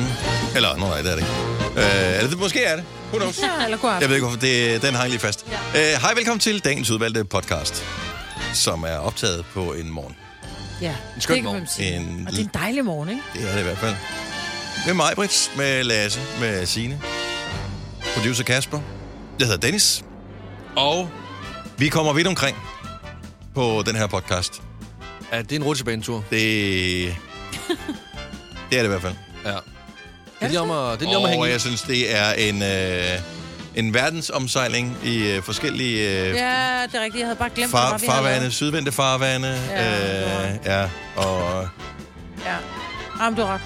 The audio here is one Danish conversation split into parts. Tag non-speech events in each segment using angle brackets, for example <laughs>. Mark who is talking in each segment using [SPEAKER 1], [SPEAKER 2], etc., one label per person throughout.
[SPEAKER 1] morgen. Eller, nej, det er det ikke. Øh, eller det, måske er det. Who knows?
[SPEAKER 2] Ja, eller god aften.
[SPEAKER 1] Jeg ved ikke, hvorfor. Det, den hang lige fast. Ja. Øh, hej, velkommen til dagens udvalgte podcast, som er optaget på en morgen.
[SPEAKER 2] Ja,
[SPEAKER 3] En skøn
[SPEAKER 2] det kan man sige.
[SPEAKER 1] En-
[SPEAKER 2] Og det er en dejlig morgen, ikke?
[SPEAKER 1] Det er det i hvert fald. Med mig, Brits, med Lasse, med Signe, producer Kasper. Jeg hedder Dennis. Og vi kommer vidt omkring på den her podcast.
[SPEAKER 3] Ja, det er en rutsjebanetur.
[SPEAKER 1] Det, <laughs> det er det i hvert fald.
[SPEAKER 3] Ja. Det er lige om at, det er lige om at
[SPEAKER 1] Og
[SPEAKER 3] hænge i.
[SPEAKER 1] jeg synes, det er en, øh, en verdensomsejling i øh, forskellige øh,
[SPEAKER 2] Ja, det er rigtigt. Jeg havde bare glemt,
[SPEAKER 1] far,
[SPEAKER 2] hvad vi havde
[SPEAKER 1] farvande,
[SPEAKER 2] lavet.
[SPEAKER 1] sydvendte farvande.
[SPEAKER 2] Ja,
[SPEAKER 1] øh, ja, og
[SPEAKER 2] Ja. Jamen, du har ret.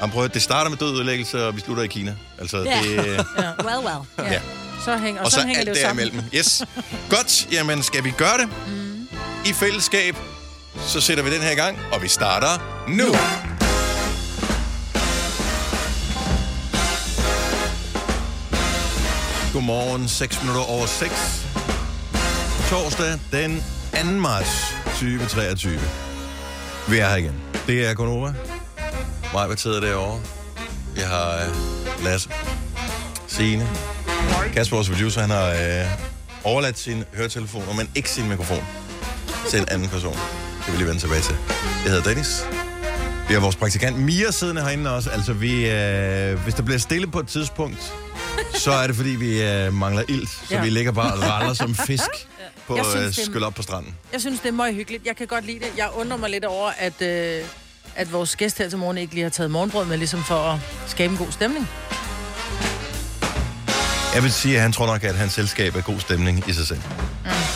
[SPEAKER 1] jamen, prøv, at- det starter med død ødelæggelse, og vi slutter i Kina. Altså,
[SPEAKER 2] Ja.
[SPEAKER 1] det,
[SPEAKER 2] Ja. Well, well. Ja.
[SPEAKER 1] Ja.
[SPEAKER 2] Så hænger, og,
[SPEAKER 1] og så
[SPEAKER 2] sådan hænger
[SPEAKER 1] alt
[SPEAKER 2] det jo sammen.
[SPEAKER 1] derimellem. Yes. Godt, jamen skal vi gøre det? Mm. I fællesskab, så sætter vi den her i gang, og vi starter nu. Godmorgen, 6 minutter over 6. Torsdag den 2. marts 2023. Vi er her igen. Det er Gonova. Mig, hvad sidder derovre? Vi har uh, Lasse, Signe, Kasper, vores producer, han har uh, overladt sin høretelefoner, men ikke sin mikrofon til en anden person. Det vil vi lige vende tilbage til. Jeg hedder Dennis. Vi har vores praktikant Mia siddende herinde også. Altså, vi, øh, hvis der bliver stille på et tidspunkt, så er det, fordi vi øh, mangler ilt. Så
[SPEAKER 2] Ja.
[SPEAKER 1] vi ligger bare og raller som fisk <laughs> på øh, skyld op på stranden.
[SPEAKER 2] Jeg synes, det er meget hyggeligt. Jeg kan godt lide det. Jeg undrer mig lidt over, at, øh, at vores gæst her til morgen ikke lige har taget morgenbrød med, ligesom for at skabe en god stemning.
[SPEAKER 1] Jeg vil sige, at han tror nok, at hans selskab er god stemning i sig selv.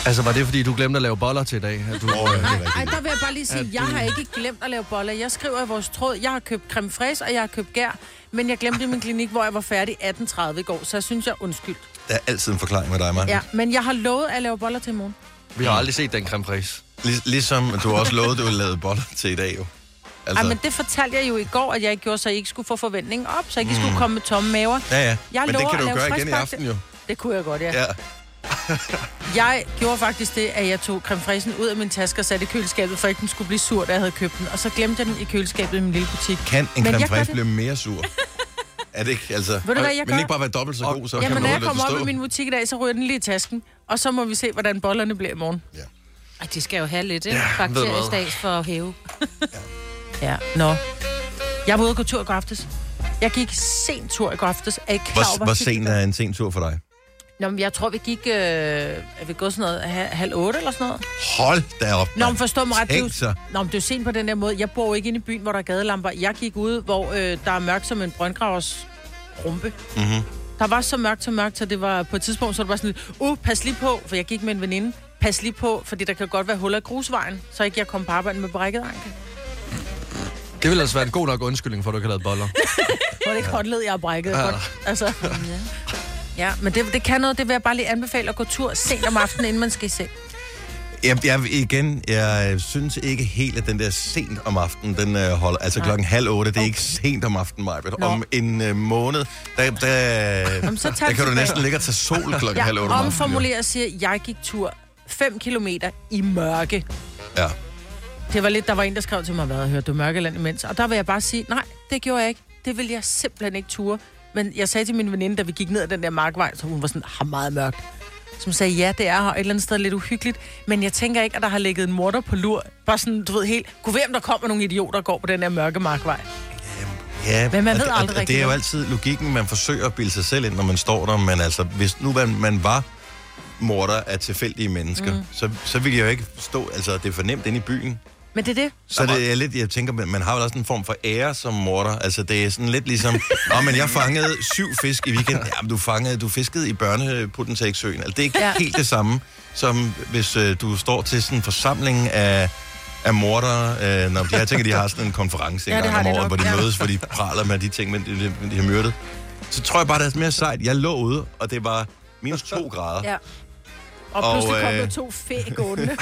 [SPEAKER 3] Altså, var det fordi, du glemte at lave boller til i dag? At du,
[SPEAKER 1] Åh, ja, det er
[SPEAKER 2] Nej,
[SPEAKER 1] rigtigt.
[SPEAKER 2] ej, der vil jeg bare lige sige, jeg har ikke glemt at lave boller. Jeg skriver i vores tråd, jeg har købt creme fraise, og jeg har købt gær, men jeg glemte i min klinik, hvor jeg var færdig 18.30 i går, så jeg synes, jeg er undskyldt.
[SPEAKER 1] Der er altid en forklaring med dig, Martin.
[SPEAKER 2] Ja, men jeg har lovet at lave boller til i morgen.
[SPEAKER 3] vi har aldrig set den creme fraise.
[SPEAKER 1] Lig- ligesom du også lovede, at du ville lave boller til i dag, jo.
[SPEAKER 2] Altså... Ej, men det fortalte jeg jo i går, at jeg ikke gjorde, så I ikke skulle få forventningen op, så I ikke skulle komme med tomme maver.
[SPEAKER 1] Ja, ja.
[SPEAKER 2] Jeg
[SPEAKER 1] men det kan
[SPEAKER 2] at
[SPEAKER 1] du gøre igen i aften, jo.
[SPEAKER 2] Det kunne jeg godt, ja.
[SPEAKER 1] Ja.
[SPEAKER 2] Jeg gjorde faktisk det, at jeg tog creme ud af min taske og satte i køleskabet, for ikke den skulle blive sur, da jeg havde købt den. Og så glemte jeg den i køleskabet i min lille butik.
[SPEAKER 1] Kan en
[SPEAKER 2] Men
[SPEAKER 1] creme
[SPEAKER 2] jeg det-
[SPEAKER 1] blive mere sur? er det ikke, altså...
[SPEAKER 2] Ved du hvad, jeg
[SPEAKER 1] men
[SPEAKER 2] gør?
[SPEAKER 1] ikke bare være dobbelt så god, så
[SPEAKER 2] Jamen,
[SPEAKER 1] kan
[SPEAKER 2] når
[SPEAKER 1] man
[SPEAKER 2] jeg
[SPEAKER 1] jo
[SPEAKER 2] kommer op i min butik i dag, så ryger den lige i tasken. Og så må vi se, hvordan bollerne bliver i morgen.
[SPEAKER 4] Ej, de skal jo have lidt, ikke?
[SPEAKER 3] Ja,
[SPEAKER 4] Ja? Bakteriestats for at hæve. <laughs>
[SPEAKER 2] Ja, nå. Jeg var ude og gå tur i går aftes. Jeg gik sent tur i går aftes. Er I klar
[SPEAKER 1] Hvor,
[SPEAKER 2] hvor det
[SPEAKER 1] er en sen tur for dig?
[SPEAKER 2] Nå, men jeg tror, vi gik... Øh, er vi gået sådan noget ha- halv otte eller sådan noget?
[SPEAKER 1] Hold da op,
[SPEAKER 2] Nå, men forstå mig ret. Det er, nå, men det er sent på den der måde. Jeg bor jo ikke inde i byen, hvor der er gadelamper. Jeg gik ud, hvor øh, der er mørkt som en brøndgravers rumpe.
[SPEAKER 1] Mhm.
[SPEAKER 2] Der var så mørkt, så mørkt, så det var på et tidspunkt, så det var sådan lidt, uh, pas lige på, for jeg gik med en veninde. Pas lige på, fordi der kan godt være huller i grusvejen, så ikke jeg kom på arbejde med brækket ankel.
[SPEAKER 3] Det ville altså være en god nok undskyldning for, at du ikke har lavet boller. <laughs>
[SPEAKER 2] Hvor det ikke håndled, jeg har brækket.
[SPEAKER 3] Ja.
[SPEAKER 2] Ja. Altså, ja, men det, det kan noget. Det vil jeg bare lige anbefale at gå tur sent om aftenen, inden man skal i seng.
[SPEAKER 1] Jeg, jeg, igen, jeg synes ikke helt, at den der sent om aftenen, den øh, holder... Altså
[SPEAKER 2] Nej.
[SPEAKER 1] klokken halv otte, det er ikke sent om aftenen, Majbet. Om en øh, måned, der, der,
[SPEAKER 2] Jamen, så
[SPEAKER 1] der kan du næsten ligge og tage sol <laughs> klokken
[SPEAKER 2] Jeg
[SPEAKER 1] halv otte jo.
[SPEAKER 2] omformulerer og siger, jeg gik tur 5 kilometer i mørke.
[SPEAKER 1] Ja.
[SPEAKER 2] Det var lidt, der var en, der skrev til mig, hvad hørte du Mørkeland imens? Og der vil jeg bare sige, nej, det gjorde jeg ikke. Det ville jeg simpelthen ikke ture. Men jeg sagde til min veninde, da vi gik ned ad den der markvej, så hun var sådan, har meget mørkt. Som sagde, ja, det er her et eller andet sted lidt uhyggeligt. Men jeg tænker ikke, at der har ligget en morder på lur. Bare sådan, du ved helt, kunne om der kommer nogle idioter, der går på den der mørke markvej.
[SPEAKER 1] Ja,
[SPEAKER 2] Men man
[SPEAKER 1] og
[SPEAKER 2] ved
[SPEAKER 1] og-
[SPEAKER 2] aldrig
[SPEAKER 1] og Det er jo altid logikken, man forsøger at bilde sig selv ind, når man står der. Men altså, hvis nu man, man var morder af tilfældige mennesker, mm. så, så ville jeg jo ikke stå... Altså, det er for nemt inde i byen.
[SPEAKER 2] Men det er det.
[SPEAKER 1] Så det er lidt, jeg tænker, man har vel også en form for ære som morder. Altså, det er sådan lidt ligesom, Nå, men jeg fangede syv fisk i weekenden. Ja, men du fangede, du fiskede i børnepotentiaksøen. Altså, det er ikke ja. Helt det samme, som hvis øh, du står til sådan en forsamling af, af morder. Øh, når, jeg tænker, de har sådan en konference en
[SPEAKER 2] Ja,
[SPEAKER 1] gang om året, hvor de mødes, hvor de praler med de ting, men de, de, de har myrdet. Så tror jeg bare, det er mere sejt. Jeg lå ude, og det var minus to <laughs> grader.
[SPEAKER 2] Ja. Og
[SPEAKER 1] Og,
[SPEAKER 2] pludselig kom
[SPEAKER 1] øh,
[SPEAKER 2] der to fæ gående.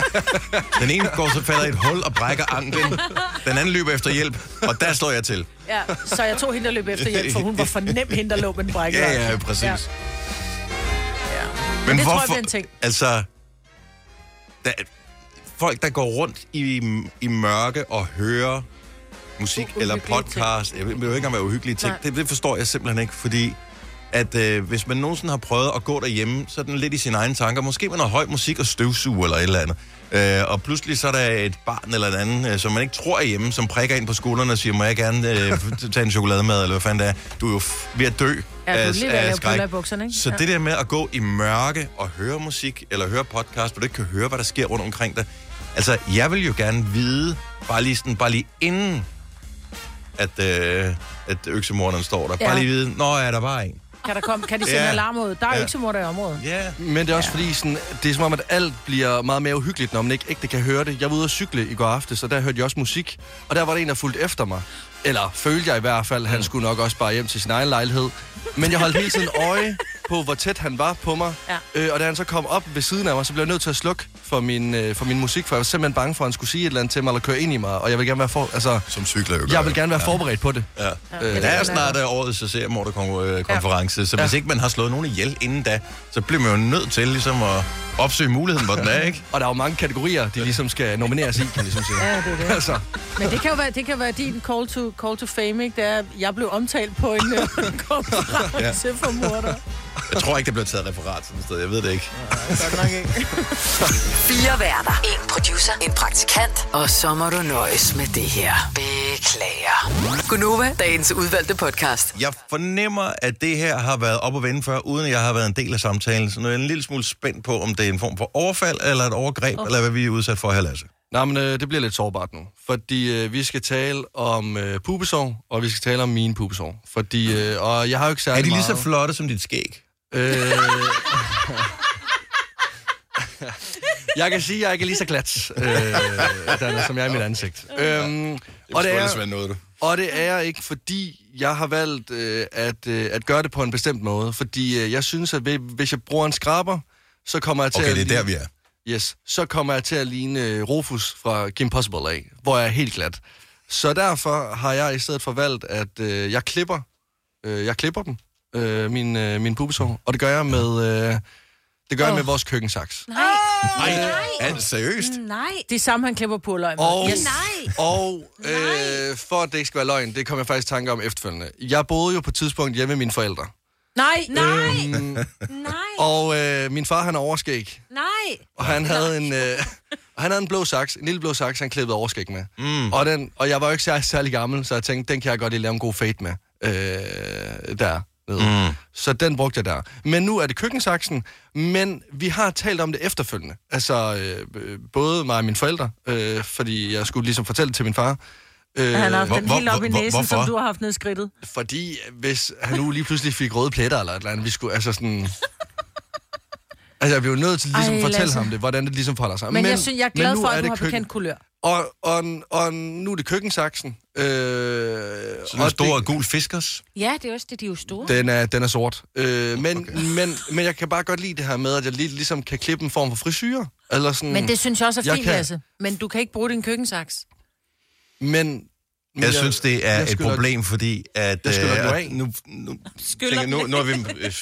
[SPEAKER 2] <laughs>
[SPEAKER 1] Den ene går så falder i et hul og brækker anklen. Den anden løber efter hjælp, og der står jeg til.
[SPEAKER 2] ja, så jeg tog hende, der løb efter hjælp, for hun var for nem hende, der lå med den brækket.
[SPEAKER 1] Ja, ja, præcis.
[SPEAKER 2] Ja.
[SPEAKER 1] Ja.
[SPEAKER 2] Men det tror jeg en ting.
[SPEAKER 1] Altså, der, folk, der går rundt i, i mørke og hører musik
[SPEAKER 2] U-
[SPEAKER 1] eller
[SPEAKER 2] uhyggelige
[SPEAKER 1] podcast. Jeg vil, jo ikke engang være uhyggelige ting.
[SPEAKER 2] Nej.
[SPEAKER 1] Det, det forstår jeg simpelthen ikke, fordi at øh, hvis man nogensinde har prøvet at gå derhjemme, så er den lidt i sine egne tanker. Måske med noget høj musik og støvsuger eller et eller andet. Øh, og pludselig så er der et barn eller et andet, øh, som man ikke tror er hjemme, som prikker ind på skulderen og siger, må jeg gerne øh, tage en chokolademad, eller hvad fanden det er. Du er jo f- ved at dø
[SPEAKER 2] Ja, er lige lave
[SPEAKER 1] skræk.
[SPEAKER 2] i bukserne, ikke?
[SPEAKER 1] Så
[SPEAKER 2] Ja.
[SPEAKER 1] det der med at gå i mørke og høre musik, eller høre podcast, hvor du ikke kan høre, hvad der sker rundt omkring dig. Altså, jeg vil jo gerne vide, bare lige, sådan, bare lige inden, at, øh, at øksemorderen står der.
[SPEAKER 2] Ja.
[SPEAKER 1] Bare lige vide, nå ja, der var en.
[SPEAKER 2] Kan, der komme, kan de sende
[SPEAKER 1] Ja.
[SPEAKER 2] alarm ud? Der er
[SPEAKER 1] Ja.
[SPEAKER 2] jo ikke så morder i området.
[SPEAKER 1] Ja.
[SPEAKER 3] Men det er også ja. fordi, sådan, det er som om, at alt bliver meget mere uhyggeligt, når man ikke ægte kan høre det. Jeg var ude at cykle i går aftes, og der hørte jeg også musik. Og der var der en, der fulgte efter mig. Eller følte jeg i hvert fald, han skulle nok også bare hjem til sin egen lejlighed. Men jeg holdt hele tiden øje på, hvor tæt han var på mig.
[SPEAKER 2] Ja.
[SPEAKER 3] Øh, og da han så kom op ved siden af mig, så blev jeg nødt til at slukke for min, øh, for min musik, for jeg var simpelthen bange for, at han skulle sige et eller andet til mig, eller køre ind i mig. Og jeg vil gerne være, for, altså,
[SPEAKER 1] Som cykler jo gør.
[SPEAKER 3] jeg vil gerne være forberedt på det.
[SPEAKER 1] Ja.
[SPEAKER 3] Øh,
[SPEAKER 1] Der er snart uh, årets seriemorderkonference, ja. så hvis
[SPEAKER 3] Ja.
[SPEAKER 1] ikke man har slået nogen ihjel inden da, så bliver man jo nødt til ligesom at opsøge muligheden, hvor den er, ikke?
[SPEAKER 3] Og der er jo mange kategorier, de ligesom skal nomineres i, kan jeg ligesom sige.
[SPEAKER 2] Ja, det er det.
[SPEAKER 3] Altså,
[SPEAKER 2] Men det kan jo være, det kan være din call to, call to fame, ikke? Det er, jeg blev omtalt på en øh, <laughs> konference for morder.
[SPEAKER 1] Jeg tror ikke, der bliver taget referat sådan et sted. Jeg ved det ikke.
[SPEAKER 2] Godt nok ikke. <laughs>
[SPEAKER 5] Fire værter. En producer. En praktikant. Og så må du nøjes med det her. Beklager. Gunova, dagens udvalgte podcast.
[SPEAKER 1] Jeg fornemmer, at det her har været op og vende før, uden at jeg har været en del af samtalen. Så nu er jeg en lille smule spændt på, om det er en form for overfald, eller et overgreb, oh. eller hvad vi er udsat for her, Lasse.
[SPEAKER 3] Nej, men øh, det bliver lidt sårbart nu. Fordi øh, vi skal tale om øh, pubesår, og vi skal tale om mine pubesår. Fordi, øh, og jeg har jo ikke særlig
[SPEAKER 1] Er de lige så
[SPEAKER 3] meget...
[SPEAKER 1] flotte som dit skæg?
[SPEAKER 3] Øh... jeg kan sige, at jeg ikke er lige så glat, øh, Dana, som jeg er i mit ansigt. Øhm, og, det er,
[SPEAKER 1] noget, du.
[SPEAKER 3] og det er ikke, fordi jeg har valgt øh, at, øh, at gøre det på en bestemt måde. Fordi øh, jeg synes, at hvis- jeg bruger en skraber, så kommer jeg til
[SPEAKER 1] Okay,
[SPEAKER 3] at
[SPEAKER 1] det er der, vi er.
[SPEAKER 3] Yes, så kommer jeg til at ligne øh, Rufus fra Kim Possible af, hvor jeg er helt glat. Så derfor har jeg i stedet for valgt, at øh, jeg klipper, øh, jeg klipper dem, øh, min, øh, min pubesår, og det gør jeg med, øh, det gør jeg med vores køkkensaks.
[SPEAKER 4] Nej.
[SPEAKER 1] Nej, er det seriøst?
[SPEAKER 4] Nej.
[SPEAKER 2] Det er samme, han klipper på løg med.
[SPEAKER 3] Og,
[SPEAKER 2] Yes.
[SPEAKER 4] Nej.
[SPEAKER 3] og øh, for at det ikke skal være løgn, det kom jeg faktisk tanke om efterfølgende. Jeg boede jo på et tidspunkt hjemme med mine forældre.
[SPEAKER 2] Nej,
[SPEAKER 4] Nej.
[SPEAKER 3] Øhm, <laughs>
[SPEAKER 4] Nej.
[SPEAKER 3] og øh, min far, han er overskæg.
[SPEAKER 4] Nej.
[SPEAKER 3] Og han havde en, øh, og <laughs> han havde en blå saks, en lille blå saks, han klippede overskæg med. Mm. Og, den, og jeg var jo ikke særlig, særlig gammel, så jeg tænkte, den kan jeg godt lige lave en god fade med. Øh, der. Nede. Mm. Så den brugte jeg der. Men nu er det køkkensaksen, men vi har talt om det efterfølgende. Altså, øh, øh, både mig og mine forældre, øh, fordi jeg skulle ligesom fortælle det til min far. Øh,
[SPEAKER 2] han har haft
[SPEAKER 1] Hvor-
[SPEAKER 2] den
[SPEAKER 1] hvor-
[SPEAKER 2] helt op i
[SPEAKER 1] hvor-
[SPEAKER 2] næsen,
[SPEAKER 1] hvorfor?
[SPEAKER 2] som du har haft ned skridtet.
[SPEAKER 3] Fordi hvis han nu lige pludselig fik røde pletter eller et eller andet, vi skulle altså sådan... <laughs> Altså, jeg blev nødt til ligesom
[SPEAKER 2] Ej,
[SPEAKER 3] at fortælle
[SPEAKER 2] Lasse.
[SPEAKER 3] ham det, hvordan det ligesom forholder sig.
[SPEAKER 2] Men, men jeg, synes, jeg er glad for, at du har
[SPEAKER 3] køkken-
[SPEAKER 2] bekendt kulør.
[SPEAKER 3] Og, og, og nu er det køkkensaksen. Øh,
[SPEAKER 1] Sådan en
[SPEAKER 3] og
[SPEAKER 1] stor
[SPEAKER 3] det,
[SPEAKER 1] gul fiskers?
[SPEAKER 4] Ja, det er også det, de er jo store.
[SPEAKER 3] den, er, den er sort. Øh, men, okay. men, men jeg kan bare godt lide det her med, at jeg lige, ligesom kan klippe en form for frisyr. Eller sådan,
[SPEAKER 2] Men det synes jeg også er fint,
[SPEAKER 3] kan-
[SPEAKER 2] Lasse. Men du kan ikke bruge din køkkensaks.
[SPEAKER 3] men, men
[SPEAKER 1] Jeg synes, det er
[SPEAKER 3] jeg
[SPEAKER 1] et problem, fordi at...
[SPEAKER 3] Jeg skylder
[SPEAKER 1] øh,
[SPEAKER 3] af.
[SPEAKER 1] Nu, nu, tænker, nu, nu er vi øh,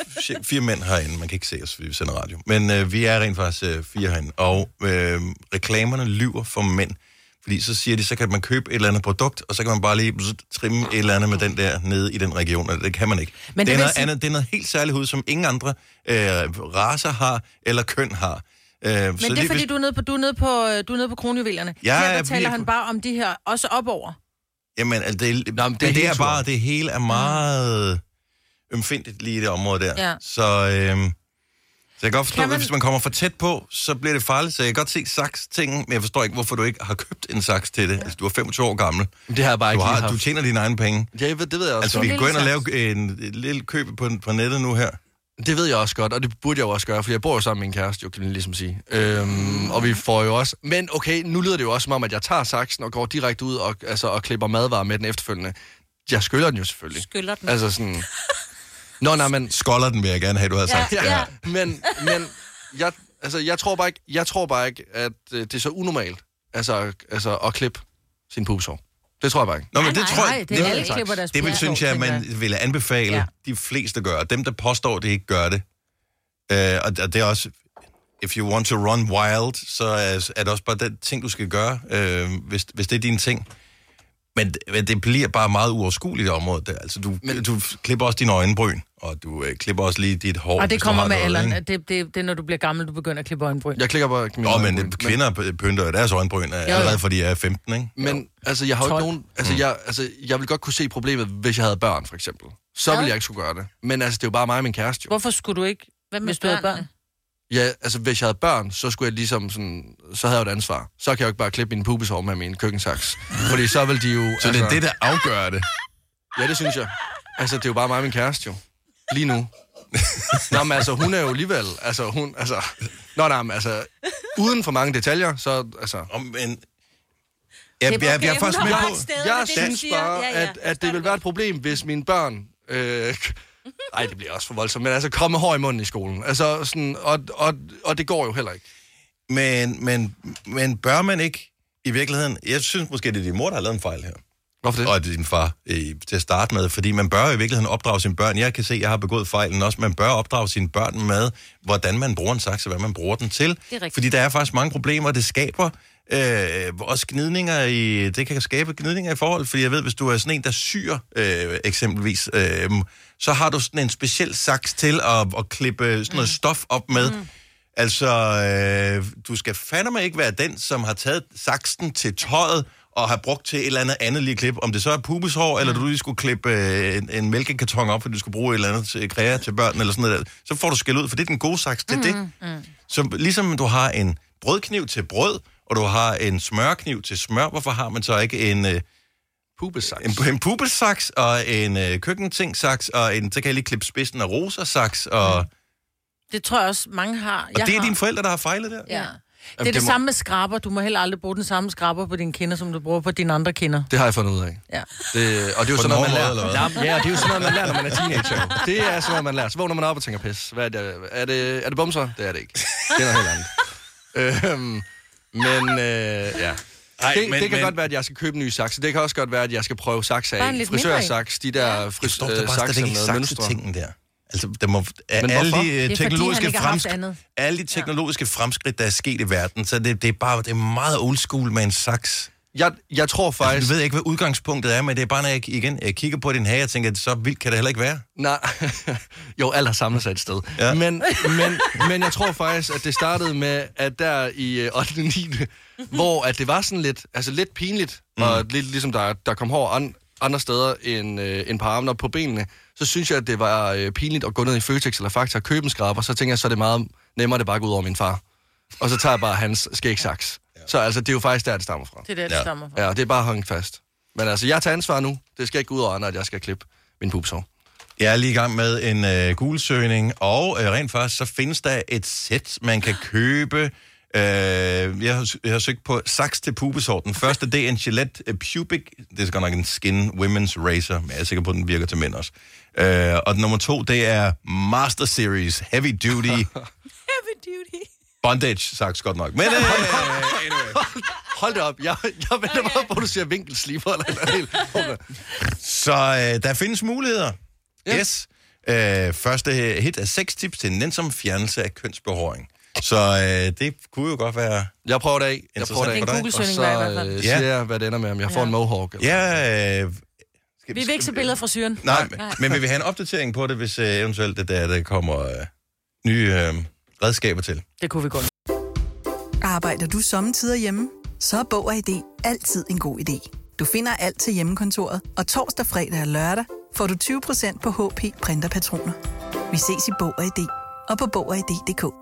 [SPEAKER 1] fire mænd herinde. Man kan ikke se os, fordi vi sender radio. Men øh, vi er rent faktisk øh, fire herinde. Og øh, reklamerne lyver for mænd. Fordi så siger de, så kan man købe et eller andet produkt, og så kan man bare lige bzz, trimme et eller andet med den der nede i den region. Og det kan man ikke.
[SPEAKER 2] Men
[SPEAKER 1] det,
[SPEAKER 2] det
[SPEAKER 1] er noget
[SPEAKER 2] sige-
[SPEAKER 1] andet, det er noget helt særligt hud, som ingen andre øh, raser har, eller køn har. Øh,
[SPEAKER 2] Men det er fordi, du er nede på, du er nede på, øh, du er nede på kronjuvelerne.
[SPEAKER 1] Ja,
[SPEAKER 2] Her der
[SPEAKER 1] jeg
[SPEAKER 2] taler han bare om de her, også opover.
[SPEAKER 1] Jamen, altså, det,
[SPEAKER 3] Nå, men
[SPEAKER 1] det,
[SPEAKER 3] det er
[SPEAKER 1] det, er bare, det hele er meget ømfindigt lige i det område der.
[SPEAKER 2] Ja.
[SPEAKER 1] Så, øhm, så jeg kan godt forstå,
[SPEAKER 2] Kan
[SPEAKER 1] man... hvis man kommer for tæt på, så bliver det farligt. Så jeg kan godt se saks-tingen, men jeg forstår ikke, hvorfor du ikke har købt en saks til det. Ja. Altså, du er 25 år gammel.
[SPEAKER 3] det har jeg bare
[SPEAKER 1] Du,
[SPEAKER 3] ikke
[SPEAKER 1] har,
[SPEAKER 3] haft.
[SPEAKER 1] du tjener dine egne penge.
[SPEAKER 3] Ja, jeg ved, det ved jeg også.
[SPEAKER 1] Altså, vi
[SPEAKER 2] en
[SPEAKER 1] kan gå ind og lave en, et lille køb på, på nettet nu her.
[SPEAKER 3] Det ved jeg også godt, og det burde jeg jo også gøre, for jeg bor jo sammen med en kæreste, jo, kan man ligesom sige. Øhm, og vi får jo også... Men okay, nu lyder det jo også som om, at jeg tager saksen og går direkte ud og, altså, og klipper madvarer med den efterfølgende. Jeg skyller den jo selvfølgelig.
[SPEAKER 4] Skyller den.
[SPEAKER 3] Altså sådan... Nå, nej, men...
[SPEAKER 1] Skolder den, vil jeg gerne have, du har sagt.
[SPEAKER 3] Ja, ja. Men, men jeg, altså, jeg, tror bare ikke, jeg tror bare ikke, at øh, det er så unormalt altså, altså, at klippe sin pubesår. Det tror jeg bare ikke.
[SPEAKER 1] Nå, men
[SPEAKER 4] Nej,
[SPEAKER 1] det
[SPEAKER 4] nej,
[SPEAKER 1] tror
[SPEAKER 2] Nej,
[SPEAKER 1] jeg...
[SPEAKER 2] det er
[SPEAKER 3] det-
[SPEAKER 2] alle klipper deres
[SPEAKER 1] Det vil, synes jeg, man ville anbefale ja. De fleste gør. Dem, der påstår, at det ikke gør det. Øh, og og det er også... If you want to run wild, så er, er det også bare den ting, du skal gøre, øh, hvis, hvis det er din ting. Men, men det bliver bare meget uoverskueligt område der. Altså, du, men,
[SPEAKER 3] Men-
[SPEAKER 1] du klipper også dine øjenbryn, og du øh, klipper også lige dit hår.
[SPEAKER 2] Og det kommer med alderen. Det, det, det er, når du bliver gammel, du begynder at klippe øjenbryn.
[SPEAKER 3] Jeg klikker bare
[SPEAKER 1] Nå, men det, kvinder p- pynter jo deres øjenbryn øh, allerede, fordi de er 15, ikke?
[SPEAKER 3] Men altså, jeg har jo
[SPEAKER 2] 12.
[SPEAKER 3] ikke nogen... Altså, jeg, altså, jeg vil godt kunne se problemet, hvis jeg havde børn, for eksempel. Så
[SPEAKER 2] Ja.
[SPEAKER 3] ville jeg ikke skulle gøre det. Men altså, det er jo bare mig og min kæreste, jo.
[SPEAKER 2] Hvorfor skulle du ikke,
[SPEAKER 4] Hvad med
[SPEAKER 2] hvis du havde børn?
[SPEAKER 3] Ja, altså, hvis jeg havde børn, så skulle jeg ligesom sådan... Så havde jeg jo et ansvar. Så kan jeg jo ikke bare klippe min pubeshår med min køkkensaks. Fordi så vil de jo...
[SPEAKER 1] Så det er det, der afgør det.
[SPEAKER 3] Ja, det synes jeg. Altså, det er jo bare mig og min kæreste, jo. Lige nu. Nå, men altså, hun er jo alligevel... Altså, hun... Altså... Nå, nej, men altså... Uden for mange detaljer, så... Altså...
[SPEAKER 1] Om, men, jeg, jeg, jeg, jeg er faktisk med på...
[SPEAKER 3] Jeg synes bare, at, at det vil være et problem, hvis mine børn... Øh, Nej, det bliver også for voldsomt, men altså komme hår i munden i skolen. Altså, sådan, og, og, og det går jo heller ikke.
[SPEAKER 1] Men, men, men bør man ikke i virkeligheden... Jeg synes måske, det er din mor, der har lavet en fejl her.
[SPEAKER 3] Hvorfor det?
[SPEAKER 1] Og din far øh, til at starte med. Fordi man bør i virkeligheden opdrage sine børn. Jeg kan se, at jeg har begået fejlen også. Man bør opdrage sine børn med, hvordan man bruger en saks, og hvad man bruger den til. Fordi der er faktisk mange problemer, det skaber. Øh, også gnidninger i... Det kan skabe gnidninger i forhold, fordi jeg ved, hvis du er sådan en, der syr, øh, eksempelvis, øh, så har du sådan en speciel saks til at, at klippe sådan noget stof op med. Mm. Altså, øh, du skal fandme ikke være den, som har taget saksen til tøjet og har brugt til et eller andet andet lige klip. Om det så er pubeshår, mm. eller du lige skulle klippe øh, en, en mælkekarton op, fordi du skulle bruge et eller andet til kræa til børn, eller sådan noget der. Så får du skæld ud, for det er den gode saks til mm. det. Mm. Så ligesom du har en brødkniv til brød, og du har en smørkniv til smør, hvorfor har man så ikke en... Øh,
[SPEAKER 3] Pubesaks.
[SPEAKER 1] en, en pubesaks og en øh, køkkentingsaks, og en, så kan jeg lige klippe spidsen af rosa-saks, og,
[SPEAKER 2] Det tror jeg også, mange har.
[SPEAKER 1] og det er dine forældre, der har fejlet der?
[SPEAKER 2] Ja. Det er
[SPEAKER 3] det
[SPEAKER 2] det
[SPEAKER 3] må-
[SPEAKER 2] samme med skraber. Du må heller aldrig bruge den samme skraber på dine kinder, som du bruger på dine andre kinder.
[SPEAKER 3] Det har jeg fundet ud af.
[SPEAKER 2] Ja.
[SPEAKER 3] Det, og det er jo sådan noget, man
[SPEAKER 1] måde,
[SPEAKER 3] lærer.
[SPEAKER 1] hvad?
[SPEAKER 3] Ja, det er jo sådan noget, man lærer, når man er teenager. Det er sådan noget, man lærer. Så vågner man op og tænker, pis, hvad er det? Er det, er det bumser? Det er det ikke. Det er noget helt andet. øhm, men øh, ja.
[SPEAKER 1] Ej,
[SPEAKER 3] det,
[SPEAKER 1] men-
[SPEAKER 3] det kan
[SPEAKER 1] men-
[SPEAKER 3] godt være, at jeg skal købe en ny saks. Det kan også godt være, at jeg skal prøve saks af. Frisørsaks, de der
[SPEAKER 1] Jeg
[SPEAKER 3] fris,
[SPEAKER 1] forstår
[SPEAKER 3] øh,
[SPEAKER 1] ikke
[SPEAKER 3] med mønstre.
[SPEAKER 1] saksetingen der. Altså, der må,
[SPEAKER 3] Men
[SPEAKER 1] alle
[SPEAKER 3] hvorfor?
[SPEAKER 1] de
[SPEAKER 2] Det er
[SPEAKER 1] øh,
[SPEAKER 2] fordi,
[SPEAKER 1] teknologiske
[SPEAKER 2] haft
[SPEAKER 1] fremskridt, alle de teknologiske fremskridt, der er sket i verden, så det, det er bare det er meget old school med en saks.
[SPEAKER 3] Jeg, jeg tror
[SPEAKER 1] Altså,
[SPEAKER 3] faktisk...
[SPEAKER 1] du ved ikke, hvad udgangspunktet er, men det er bare, når jeg, igen, jeg kigger på din hage, og tænker, at så vildt kan det heller ikke være.
[SPEAKER 3] Nej, <laughs> jo, alt har samlet sig et sted.
[SPEAKER 1] Ja.
[SPEAKER 3] Ja. Men, men, men jeg tror faktisk, at det startede med, at der i øh, 8. 9. hvor at det var sådan lidt, altså lidt pinligt, mm. og lidt ligesom der, der kom hår an, andre steder end, øh, end på armene og på benene, så synes jeg, at det var øh, pinligt at gå ned i Føtex eller Fakta og købe en skraber, så tænker jeg, så er det meget nemmere, at det bare går ud over min far. Og så tager jeg bare hans skægsaks. Så altså, det er jo faktisk der, det stammer fra.
[SPEAKER 2] Det er der, det
[SPEAKER 1] Ja.
[SPEAKER 2] stammer fra.
[SPEAKER 3] Ja, det er bare hængt fast. Men altså, jeg tager ansvar nu. Det skal ikke gå ud over andre, at jeg skal klippe min pupsår.
[SPEAKER 1] Jeg er lige i gang med en øh, Google-søgning, og øh, rent faktisk, så findes der et sæt, man kan købe. Øh, jeg, har, jeg har søgt på saks til pubesår. Den første, det er en Gillette øh, Pubic. Det er godt nok en Skin Women's Razor, men jeg er sikker på, at den virker til mænd også. Øh, og nummer to, det er Master Series Heavy Duty <laughs>
[SPEAKER 4] Heavy duty.
[SPEAKER 1] Bondage saks, godt nok. Men øh, anyway.
[SPEAKER 3] Hold det op. Jeg, jeg venter meget på, at du siger vinkelsliber eller noget.
[SPEAKER 1] Så øh, der findes muligheder.
[SPEAKER 3] Ja.
[SPEAKER 1] Yes. Øh, første hit er seks tips til nænsom fjernelse af kønsbehåring. Så øh, det kunne jo godt være...
[SPEAKER 3] Jeg prøver det af. Jeg prøver det af.
[SPEAKER 1] dig.
[SPEAKER 2] En
[SPEAKER 3] Og
[SPEAKER 2] Google-søgning
[SPEAKER 3] så
[SPEAKER 2] var i hvert fald.
[SPEAKER 3] øh,
[SPEAKER 1] Ja.
[SPEAKER 3] siger jeg, hvad det ender med, om jeg får en mohawk. Eller.
[SPEAKER 1] Ja, øh, skal,
[SPEAKER 2] Vi vil ikke se billeder fra syren.
[SPEAKER 1] Nej, men, men vil vi have en opdatering på det, hvis øh, eventuelt det der, der kommer øh, nye øh, redskaber til?
[SPEAKER 2] Det kunne vi godt.
[SPEAKER 6] Arbejder du sommetider hjemme? Så er Bog og ID altid en god idé. Du finder alt til hjemmekontoret, og torsdag, fredag og lørdag får du 20% på HP printerpatroner. Vi ses i Bog og ID og på Bog og ID.dk.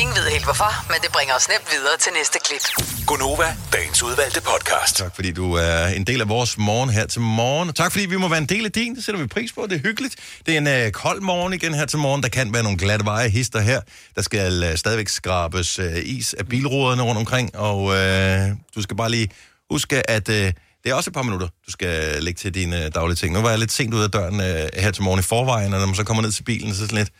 [SPEAKER 5] Ingen ved helt hvorfor, men det bringer os nemt videre til næste klip.
[SPEAKER 1] Gonova, dagens udvalgte podcast. Tak fordi du er en del af vores morgen her til morgen. Og tak fordi vi må være en del af din. Det sætter vi pris på. Det er hyggeligt. Det er en øh, kold morgen igen her til morgen. Der kan være nogle glatte veje hister her. Der skal øh, stadigvæk skrabes øh, is af bilruderne rundt omkring. Og øh, du skal bare lige huske, at... Øh, det er også et par minutter, du skal lægge til dine øh, daglige ting. Nu var jeg lidt sent ud af døren øh, her til morgen i forvejen, og når man så kommer ned til bilen, så er det sådan lidt...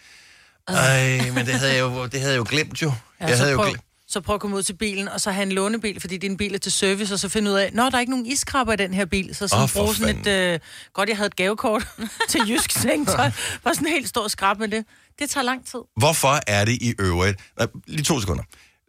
[SPEAKER 1] Ej, men det havde jeg jo, det havde jeg jo glemt jo.
[SPEAKER 2] Ja,
[SPEAKER 1] jeg havde jo
[SPEAKER 2] prøv,
[SPEAKER 1] glemt.
[SPEAKER 2] så prøv at komme ud til bilen, og så have en lånebil, fordi din bil er til service, og så finde ud af, nå, der er ikke nogen iskrabber i den her bil. Så sådan oh, bruge sådan et... Øh, godt, jeg havde et gavekort <laughs> til Jysk Sengetøj. Bare sådan helt stor skrab med det. Det tager lang tid.
[SPEAKER 1] Hvorfor er det i øvrigt... Nej, lige to sekunder.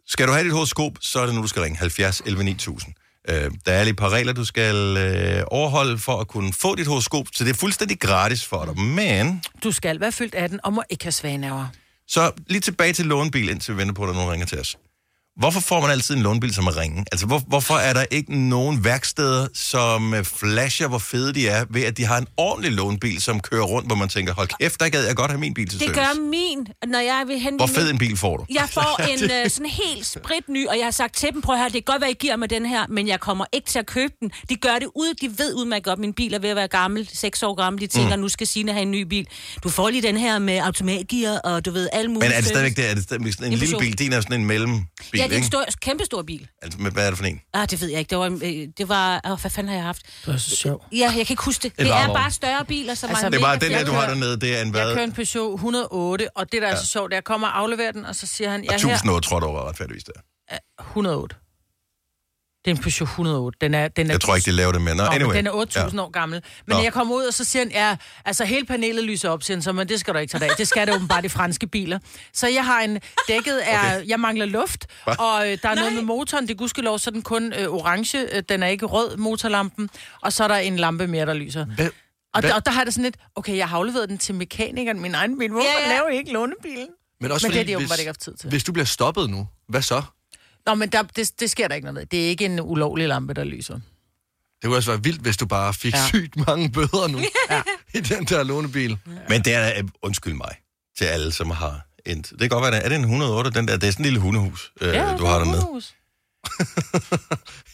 [SPEAKER 1] Skal du have dit horoskop, så er det nu, du skal ringe 70 11 9000. Øh, der er lige et par regler, du skal øh, overholde for at kunne få dit horoskop, så det er fuldstændig gratis for dig. Men
[SPEAKER 2] Du skal være fyldt 18 og må ikke have svanerver.
[SPEAKER 1] så lige tilbage til lånebil, indtil vi venter på, at der er nogen ringer til os. Hvorfor får man altid en lånebil, som er ringe? Altså, hvor, hvorfor er der ikke nogen værksteder, som øh, flasher, hvor fede de er, ved at de har en ordentlig lånebil, som kører rundt, hvor man tænker, hold kæft, der gad jeg godt have min bil til
[SPEAKER 7] Det
[SPEAKER 1] service.
[SPEAKER 7] gør min, når jeg vil hente...
[SPEAKER 1] Hvor
[SPEAKER 7] min-
[SPEAKER 1] fed en bil får du?
[SPEAKER 7] Jeg får <laughs> en øh, sådan helt spritny, og jeg har sagt til dem, prøv at høre, det kan godt være, I giver mig den her, men jeg kommer ikke til at købe den. De gør det ud, de ved udmærket godt, min bil er ved at være gammel, 6 år gammel, de tænker,
[SPEAKER 1] Mm.
[SPEAKER 7] nu skal Signe have en ny bil. Du får lige den her med automatgear, og du ved, alle mulige...
[SPEAKER 1] Men er det stadigvæk det? Er det stadigvæk sådan en lille bil? Din er sådan en mellembil,
[SPEAKER 7] Ja, det er en
[SPEAKER 1] ikke?
[SPEAKER 7] stor, kæmpestor bil.
[SPEAKER 1] Altså, men hvad er det for en?
[SPEAKER 7] Ah, det ved jeg ikke. Det var, øh, det var åh, hvad fanden har jeg haft?
[SPEAKER 2] Det er så sjovt.
[SPEAKER 7] Ja, jeg kan ikke huske det.
[SPEAKER 1] En
[SPEAKER 7] Det er bare større biler, som
[SPEAKER 2] Altså,
[SPEAKER 7] er
[SPEAKER 1] Det er bare den der, du har dernede, det er en
[SPEAKER 2] Jeg
[SPEAKER 1] hvad?
[SPEAKER 2] kører en Peugeot 108, og det der er
[SPEAKER 1] Ja.
[SPEAKER 2] så sjovt, det er, jeg kommer og afleverer den, og så siger han,
[SPEAKER 1] Og
[SPEAKER 2] jeg er her
[SPEAKER 1] 1008 tror jeg, du var retfærdigvis der.
[SPEAKER 2] 108. Det er en Peugeot 108. Den er, den er
[SPEAKER 1] Jeg tror ikke, de laver det med. Nå, anyway.
[SPEAKER 2] den er 8.000
[SPEAKER 1] Ja.
[SPEAKER 2] år gammel. Men
[SPEAKER 1] Nå.
[SPEAKER 2] jeg kommer ud, og så siger han, ja, altså hele panelet lyser op, siger han, så, men det skal du ikke tage dig af. Det skal det åbenbart i franske biler. Så jeg har en, dækket er, okay. jeg mangler luft,
[SPEAKER 1] Hva?
[SPEAKER 2] og øh, der er noget med motoren, det gudskelov, så er den kun øh, orange, øh, den er ikke rød, motorlampen, og så er der en lampe mere, der lyser. Og,
[SPEAKER 3] hvad-
[SPEAKER 2] der, og der har det sådan lidt, okay, jeg har afleveret den til mekanikeren, min egen bil. Hvorfor
[SPEAKER 7] Ja,
[SPEAKER 2] ja, laver I ikke lånebilen?
[SPEAKER 3] Men, også
[SPEAKER 2] Men det
[SPEAKER 3] fordi,
[SPEAKER 2] er de åbenbart
[SPEAKER 3] hvis,
[SPEAKER 2] ikke haft tid til.
[SPEAKER 3] Hvis du bliver stoppet nu, hvad så?
[SPEAKER 2] Nå, men der, det, det sker der ikke noget ved. Det er ikke en ulovlig lampe, der lyser.
[SPEAKER 3] Det kunne også være vildt, hvis du bare fik
[SPEAKER 2] Ja.
[SPEAKER 3] ja. sygt mange bøder nu <laughs> ja. i den der lånebil.
[SPEAKER 1] Men det er, øh, undskyld mig, til alle, som har en... Det kan godt være, er, det en 108, den der? Det er sådan en lille hundehus, øh,
[SPEAKER 2] Ja,
[SPEAKER 1] du har dernede.
[SPEAKER 2] hundehus.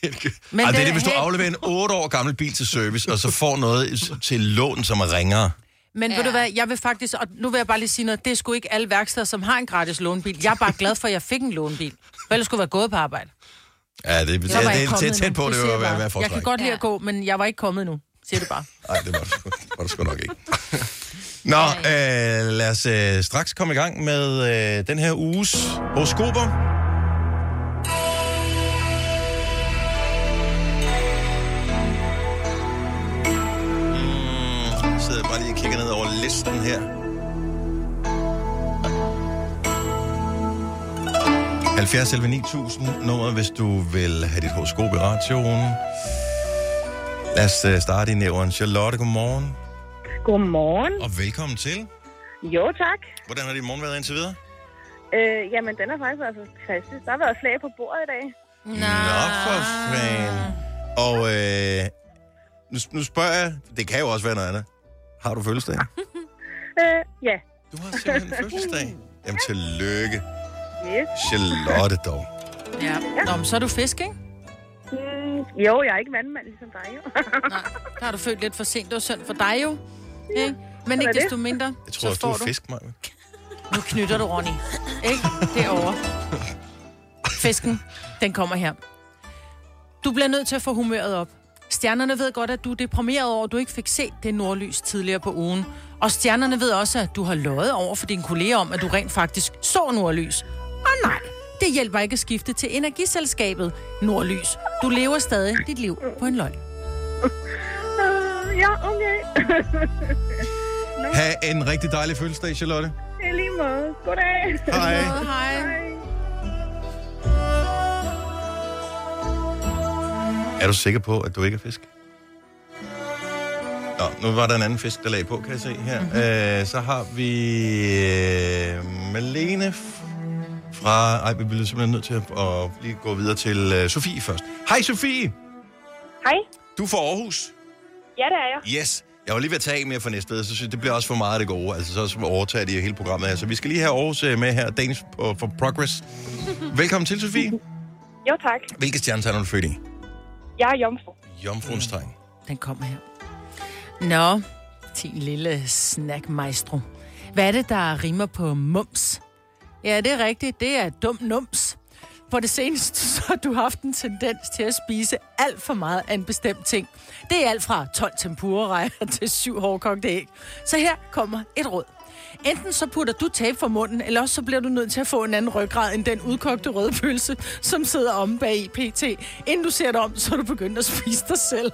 [SPEAKER 1] Men
[SPEAKER 2] Men
[SPEAKER 1] Ej, det er det, hvis du afleverer en 8 år gammel bil til service, og så får noget til lån, som er ringere.
[SPEAKER 2] Men ja. ved du hvad, jeg vil faktisk, og nu vil jeg bare lige sige noget, det er sgu ikke alle værksteder, som har en gratis lånebil. Jeg er bare glad for, at jeg fik en lånebil. For ellers skulle være gået på arbejde.
[SPEAKER 1] Ja, det, det,
[SPEAKER 2] var
[SPEAKER 1] det, det, det er tæt på, det vil
[SPEAKER 2] jeg
[SPEAKER 1] være,
[SPEAKER 2] Jeg kan godt lide at gå, men jeg var ikke kommet endnu. Siger det bare. <laughs>
[SPEAKER 1] Nej, det var, var det sgu nok ikke. <laughs> Nå, øh, lad os øh, straks komme i gang med øh, den her uges horoskoper. Mm, jeg sidder bare lige og kigger ned over listen her. 70 11 9000 nummer, hvis du vil have dit horoskop i radioen. Lad os øh, starte i nævren. Charlotte, godmorgen.
[SPEAKER 8] Godmorgen.
[SPEAKER 1] Og velkommen til.
[SPEAKER 8] Jo, tak.
[SPEAKER 1] Hvordan har din morgen været indtil videre?
[SPEAKER 8] Øh, jamen, den har faktisk været fantastisk. Der har været slag på bordet i dag.
[SPEAKER 1] Nå, for fan. Og øh, nu, nu spørger jeg, det kan jo også være noget andet. Har du fødselsdag? <laughs>
[SPEAKER 8] Øh, ja.
[SPEAKER 1] Du har simpelthen fødselsdag. Jamen, tillykke.
[SPEAKER 8] Yes.
[SPEAKER 1] Charlotte dog.
[SPEAKER 2] Ja. Nå, men så er du fisk, ikke?
[SPEAKER 8] Mm, jo, jeg er ikke vandmand ligesom dig, jo.
[SPEAKER 2] Der har du født lidt for sent. Det var synd for dig jo. Ikke? Men ikke
[SPEAKER 8] det.
[SPEAKER 2] desto mindre,
[SPEAKER 1] Jeg tror
[SPEAKER 2] så
[SPEAKER 1] også, du
[SPEAKER 2] får
[SPEAKER 1] er fisk, Maja.
[SPEAKER 2] Nu knytter du, Ronny. Ikke? Derovre. Fisken, den kommer her. Du bliver nødt til at få humøret op. Stjernerne ved godt, at du er deprimeret over, at du ikke fik set det nordlys tidligere på ugen. Og stjernerne ved også, at du har løjet over for dine kolleger om, at du rent faktisk så nordlys. Og nej, det hjælper ikke at skifte til energiselskabet Nordlys. Du lever stadig dit liv på en løgn. <laughs>
[SPEAKER 8] Ja, okay. <laughs>
[SPEAKER 1] Ha' en rigtig dejlig fødselsdag, Charlotte.
[SPEAKER 8] I lige måde. Goddag.
[SPEAKER 1] Hej.
[SPEAKER 2] Hej.
[SPEAKER 1] Er du sikker på, at du ikke er fisk? Nå, nu var der en anden fisk, der lagde på, kan jeg se her. Mm-hmm. Øh, så har vi øh, Malene fra... Ej, vi bliver simpelthen nødt til at, at lige gå videre til øh, Sofie først. Hej, Sofie!
[SPEAKER 8] Hej.
[SPEAKER 1] Du er fra Aarhus.
[SPEAKER 8] Ja, det er jeg.
[SPEAKER 1] Yes. Jeg var lige ved at tage en mere for næste ved, så synes jeg, det bliver også for meget af det gode. Altså, så overtager de hele programmet her. Så vi skal lige have Aarhus øh, med her, Danish på, for Progress. Velkommen til, Sofie.
[SPEAKER 8] Jo, tak.
[SPEAKER 1] Hvilke stjernetegn er du født i?
[SPEAKER 8] Jeg er jomfru.
[SPEAKER 1] Jomfruens tegn.
[SPEAKER 2] Den kommer her. Nå, din lille snack maestro. Hvad er det, der rimer på mums? Ja, det er rigtigt. Det er dum nums. På det seneste <laughs> så har du haft en tendens til at spise alt for meget af en bestemt ting. Det er alt fra 12 tempura <laughs> til 7 hårdkogte æg. Så her kommer et råd. Enten så putter du tape for munden, eller også så bliver du nødt til at få en anden ryggrad end den udkogte røde pølse, <laughs> som sidder omme bag i PT. Inden du ser dig om, så er du begyndt at spise dig selv.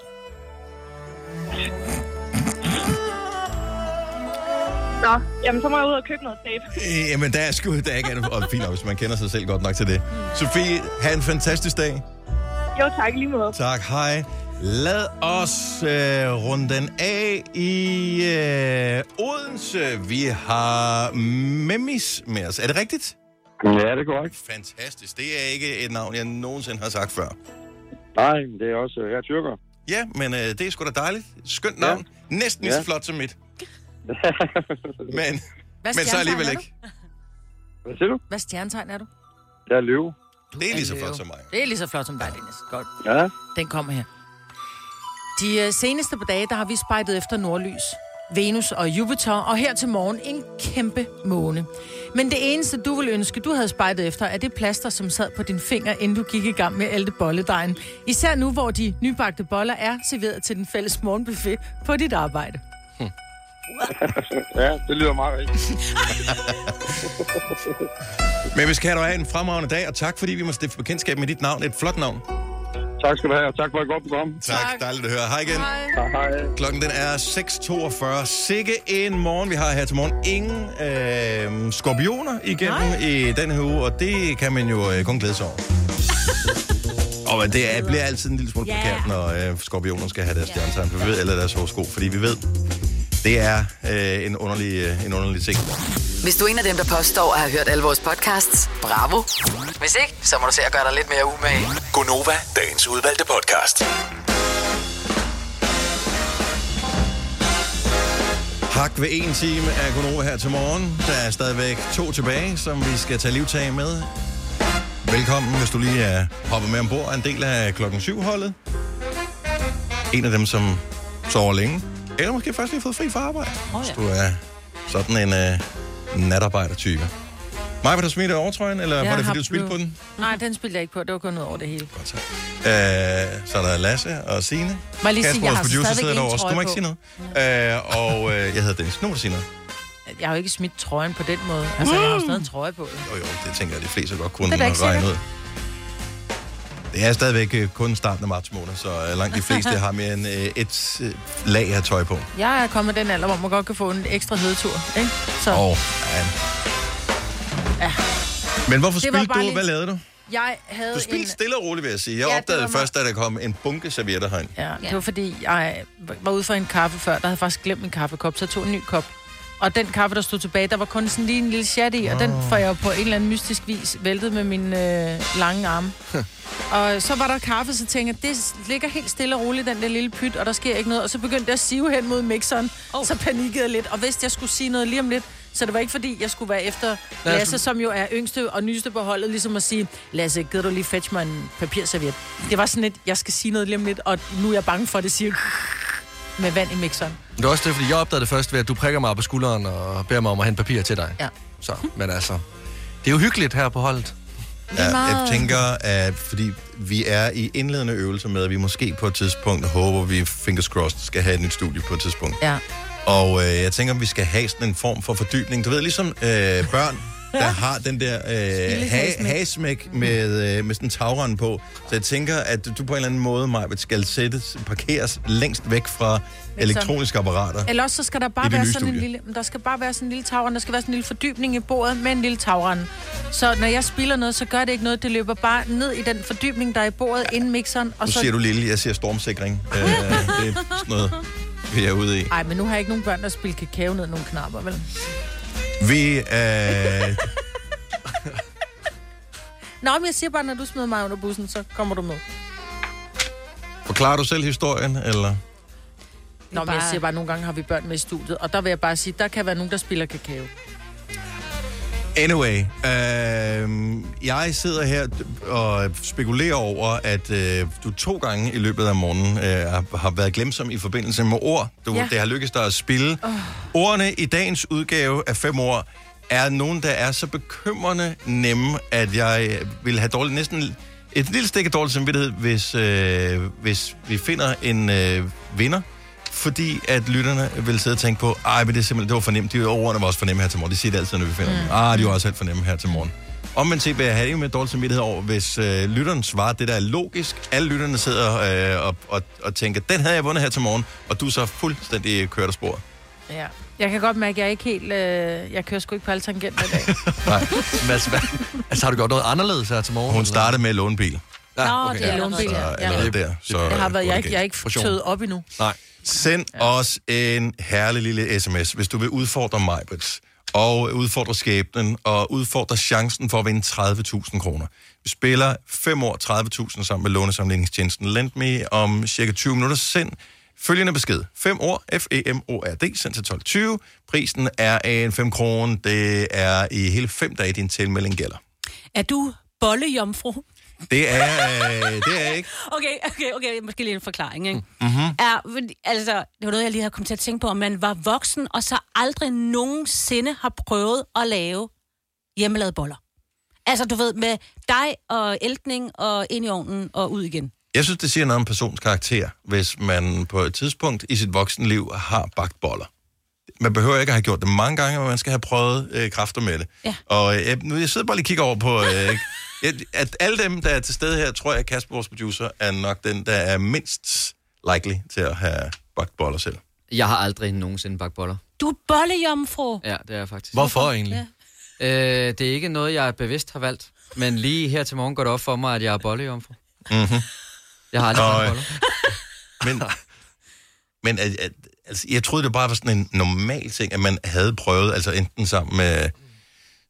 [SPEAKER 8] Nå, jamen så må jeg ud og købe noget tape.
[SPEAKER 1] Øh, Jamen, der er sgu der er ikke andet. Og fint nok, hvis man kender sig selv godt nok til det. Sofie, have en fantastisk dag.
[SPEAKER 8] Jo, tak lige måde.
[SPEAKER 1] Tak, hej. Lad os øh, runde den af i øh, Odense. Vi har Memmis med os. Er det rigtigt?
[SPEAKER 9] Ja, det er korrekt.
[SPEAKER 1] Fantastisk. Det er ikke et navn, jeg nogensinde har sagt før.
[SPEAKER 9] Nej, det er også, jeg er tyrker.
[SPEAKER 1] Ja, men øh, det er sgu da dejligt. Skønt navn. Ja. Næsten lige så flot som mit. <laughs> Men,
[SPEAKER 2] Hvad
[SPEAKER 1] men så alligevel
[SPEAKER 2] er
[SPEAKER 1] ikke.
[SPEAKER 9] Hvad siger du?
[SPEAKER 2] Hvad stjernetegn er du?
[SPEAKER 9] Jeg er løve.
[SPEAKER 1] Det er lige så flot som mig.
[SPEAKER 2] Det er lige så flot som dig, Dennis. Godt.
[SPEAKER 9] Ja.
[SPEAKER 2] Den kommer her. De øh, seneste par dage, der har vi spejdet efter nordlys. Venus og Jupiter, og her til morgen en kæmpe måne. Men det eneste, du ville ønske, du havde spejdet efter, er det plaster, som sad på din finger, inden du gik i gang med alt bolledejen. Især nu, hvor de nybagte boller er serveret til den fælles morgenbuffet på dit arbejde. <laughs>
[SPEAKER 9] ja, det lyder meget rigtigt. <laughs>
[SPEAKER 1] Men vi skal have dig en fremragende dag, og tak fordi vi må stifte bekendtskab med dit navn. Et flot navn.
[SPEAKER 9] Tak skal du have, og tak for et godt program.
[SPEAKER 1] Tak, tak. dejligt at høre. Hej igen.
[SPEAKER 9] Hej. Hej.
[SPEAKER 1] Klokken den er 6.42. Sikke en morgen, vi har her til morgen. Ingen øh, skorpioner igennem Nej. i den her uge, og det kan man jo øh, kun glæde sig over. <laughs> Og men det er, bliver altid en lille smule yeah. når øh, skorpioner skal have deres stjernetegn, for vi ved, eller deres horoskop, fordi vi ved, det er øh, en, underlig, øh, en underlig ting.
[SPEAKER 5] Hvis du er en af dem, der påstår at have hørt alle vores podcasts, bravo. Hvis ikke, så må du se at gøre dig lidt mere umage.
[SPEAKER 10] Gonova, dagens udvalgte podcast.
[SPEAKER 1] Hak ved en time af Gunova her til morgen. Der er stadigvæk to tilbage, som vi skal tage livtag med. Velkommen, hvis du lige er hoppet med ombord, en del af klokken 7 holdet. En af dem, som sover længe. Eller måske først lige fået fri fra arbejde.
[SPEAKER 2] Oh,
[SPEAKER 1] Hvis du er sådan en uh, natarbejder-type. Maja, vil du smide overtrøjen, eller
[SPEAKER 2] Jeg
[SPEAKER 1] var det fordi, du spildte på den?
[SPEAKER 2] Nej, den spiller jeg ikke på. Det var kun ud over det hele.
[SPEAKER 1] Uh, så er der Lasse og Signe.
[SPEAKER 2] Må jeg lige sige,
[SPEAKER 1] Kasper,
[SPEAKER 2] jeg
[SPEAKER 1] vores
[SPEAKER 2] har
[SPEAKER 1] producer,
[SPEAKER 2] ingen
[SPEAKER 1] derovre også. Du
[SPEAKER 2] trøje
[SPEAKER 1] må ikke sige noget. Uh, og uh, jeg hedder Dennis. Nu må du sige noget.
[SPEAKER 2] Jeg har jo ikke smidt trøjen på den måde. Altså, jeg har jo stadig en trøje på.
[SPEAKER 1] Jo, jo, det tænker jeg, de fleste godt kunne
[SPEAKER 2] Det er
[SPEAKER 1] regne ud. Det er stadigvæk øh, kun starten af marts måned, så øh, langt de fleste <laughs> har mere end øh, et lag af tøj på.
[SPEAKER 2] Jeg er kommet den alder, hvor man godt kan få en ekstra hedetur. Ikke? Så
[SPEAKER 1] Og, ja.
[SPEAKER 2] Ja.
[SPEAKER 1] Men hvorfor spildte du?
[SPEAKER 2] lige-
[SPEAKER 1] Hvad lavede du?
[SPEAKER 2] jeg havde
[SPEAKER 1] Du spildte
[SPEAKER 2] en...
[SPEAKER 1] stille og roligt, vil jeg sige. Jeg
[SPEAKER 2] Ja,
[SPEAKER 1] ja, opdagede først, da der kom en bunke servietter herind.
[SPEAKER 2] Ja, det var fordi, jeg var ude for en kaffe før. Der havde faktisk glemt min kaffekop, så jeg tog en ny kop. Og den kaffe, der stod tilbage, der var kun sådan lige en lille chat i, og den får jeg jo på en eller anden mystisk vis væltet med mine øh, lange arme. og så var der kaffe, så tænkte jeg, det ligger helt stille og roligt, den der lille pyt, og der sker ikke noget. Og så begyndte jeg at sive hen mod mixeren, oh. så panikkede jeg lidt. Og vidste, jeg skulle sige noget lige om lidt, så det var ikke fordi, jeg skulle være efter Lasse, som jo er yngste og nyeste på holdet, ligesom at sige, Lasse, gider du lige fetch mig en papirserviet? Det var sådan lidt, jeg skal sige noget lige om lidt, og nu er jeg bange for, at det siger med vand i mixeren.
[SPEAKER 3] Det er også det, fordi jeg opdagede det først ved, at du prikker mig på skulderen og beder mig om at hente papir til dig.
[SPEAKER 2] Ja.
[SPEAKER 3] Så, men altså, det er jo hyggeligt her på holdet.
[SPEAKER 1] Ja, jeg tænker, at fordi vi er i indledende øvelser med, at vi måske på et tidspunkt håber, vi fingers crossed skal have et nyt studie på et tidspunkt.
[SPEAKER 2] Ja.
[SPEAKER 1] Og øh, jeg tænker, at vi skal have sådan en form for fordybning. Du ved, ligesom øh, børn, der har den der øh, ha-
[SPEAKER 2] hagesmæk.
[SPEAKER 1] med, øh, med sådan en tagrende på. Så jeg tænker, at du på en eller anden måde, Majbet, skal sættes, parkeres længst væk fra elektroniske apparater.
[SPEAKER 2] Eller også så skal der bare være sådan en lille, der skal bare være sådan en lille tagrende, der skal være sådan en lille fordybning i bordet med en lille tagrende. Så når jeg spiller noget, så gør det ikke noget, det løber bare ned i den fordybning, der er i bordet inden mixeren. Og
[SPEAKER 1] Nu
[SPEAKER 2] så...
[SPEAKER 1] siger du lille, jeg siger stormsikring. <laughs> øh, det er sådan noget, vi er ude i.
[SPEAKER 2] Ej, men nu har jeg ikke nogen børn, der spiller kakao ned nogle knapper, vel?
[SPEAKER 1] Vi øh, <laughs>
[SPEAKER 2] Nå, men jeg siger bare, når du smider mig under bussen, så kommer du med.
[SPEAKER 1] Forklarer du selv historien, eller?
[SPEAKER 2] Nå, men jeg siger bare, at nogle gange har vi børn med i studiet, og der vil jeg bare sige, der kan være nogen, der spiller kakao.
[SPEAKER 1] Anyway, øh, jeg sidder her og spekulerer over, at øh, du to gange i løbet af morgenen øh, har- har været glemsom i forbindelse med ord. Du,
[SPEAKER 2] Ja.
[SPEAKER 1] Det har lykkes dig at spille. Oh. Ordene i dagens udgave af fem ord er nogen, der er så bekymrende nemme, at jeg vil have dårligt, næsten et lille stik af dårlig samvittighed, hvis, øh, hvis vi finder en øh, vinder. Fordi at lytterne vil sidde og tænke på, ej, men det er simpelthen, det var for nemt. De ordene var også for nemme her til morgen. De siger det altid, når vi finder mm. dem. Ah, de var også helt for nemme her til morgen. Omvendt set vil jeg have det med dårlig samvittighed over, hvis øh, lytteren svarer det, der er logisk. Alle lytterne sidder øh, og, og, og tænker, den havde jeg vundet her til morgen, og du er så fuldstændig kørt af sporet.
[SPEAKER 2] Ja. Jeg kan godt mærke, at jeg er ikke helt... Øh, jeg kører sgu ikke på alle tangenter i dag. <laughs>
[SPEAKER 3] Nej. Mads, hvad? Altså, har du gjort noget anderledes her til morgen?
[SPEAKER 1] Hun startede med at låne bil.
[SPEAKER 2] Nå, det er lånebil,
[SPEAKER 1] Så
[SPEAKER 2] ja.
[SPEAKER 1] allerede der. Så
[SPEAKER 2] Jeg har været, jeg, ikke, jeg er
[SPEAKER 1] det
[SPEAKER 2] ikke tøet op endnu.
[SPEAKER 1] Nej. Send ja. os en herlig lille sms, hvis du vil udfordre mig, og udfordre skæbnen, og udfordre chancen for at vinde 30.000 kroner. Vi spiller 5 år 30.000 sammen med lånesamligningstjenesten Lend om cirka 20 minutter. Send følgende besked. 5 år, E F-E-M-O-R-D, send til 12.20. Prisen er en 5 kroner. Det er i hele 5 dage, din tilmelding gælder.
[SPEAKER 7] Er du bollejomfru?
[SPEAKER 1] Det er, øh, det er ikke. <laughs>
[SPEAKER 7] Okay, okay, okay, måske lige en forklaring, ikke?
[SPEAKER 1] Mm-hmm.
[SPEAKER 7] Er, altså, det var noget, jeg lige har kommet til at tænke på, om man var voksen, og så aldrig nogensinde har prøvet at lave hjemmelavede boller. Altså, du ved, med dig og eltning og ind i ovnen og ud igen.
[SPEAKER 1] Jeg synes, det siger noget om persons karakter, hvis man på et tidspunkt i sit voksenliv har bagt boller. Man behøver ikke at have gjort det mange gange, men man skal have prøvet øh, kræfter med det.
[SPEAKER 7] Ja.
[SPEAKER 1] Og øh, nu jeg sidder bare lige og kigger over på... Øh, jeg- at alle dem, der er til stede her, tror jeg, at Kasper, vores producer, er nok den, der er mindst likely til at have bagt boller selv.
[SPEAKER 11] Jeg har aldrig nogensinde bagt boller.
[SPEAKER 7] Du er bollejomfru.
[SPEAKER 11] Ja, det er jeg faktisk.
[SPEAKER 3] Hvorfor egentlig?
[SPEAKER 7] Ja.
[SPEAKER 11] Øh, det er ikke noget, jeg bevidst har valgt. Men lige her til morgen går det op for mig, at jeg er bollejomfru.
[SPEAKER 1] Mm-hmm.
[SPEAKER 11] Jeg har aldrig bagt
[SPEAKER 1] øh,
[SPEAKER 11] boller. <laughs>
[SPEAKER 1] Men, men at, at, altså, jeg troede, det bare var sådan en normal ting, at man havde prøvet, altså enten sammen med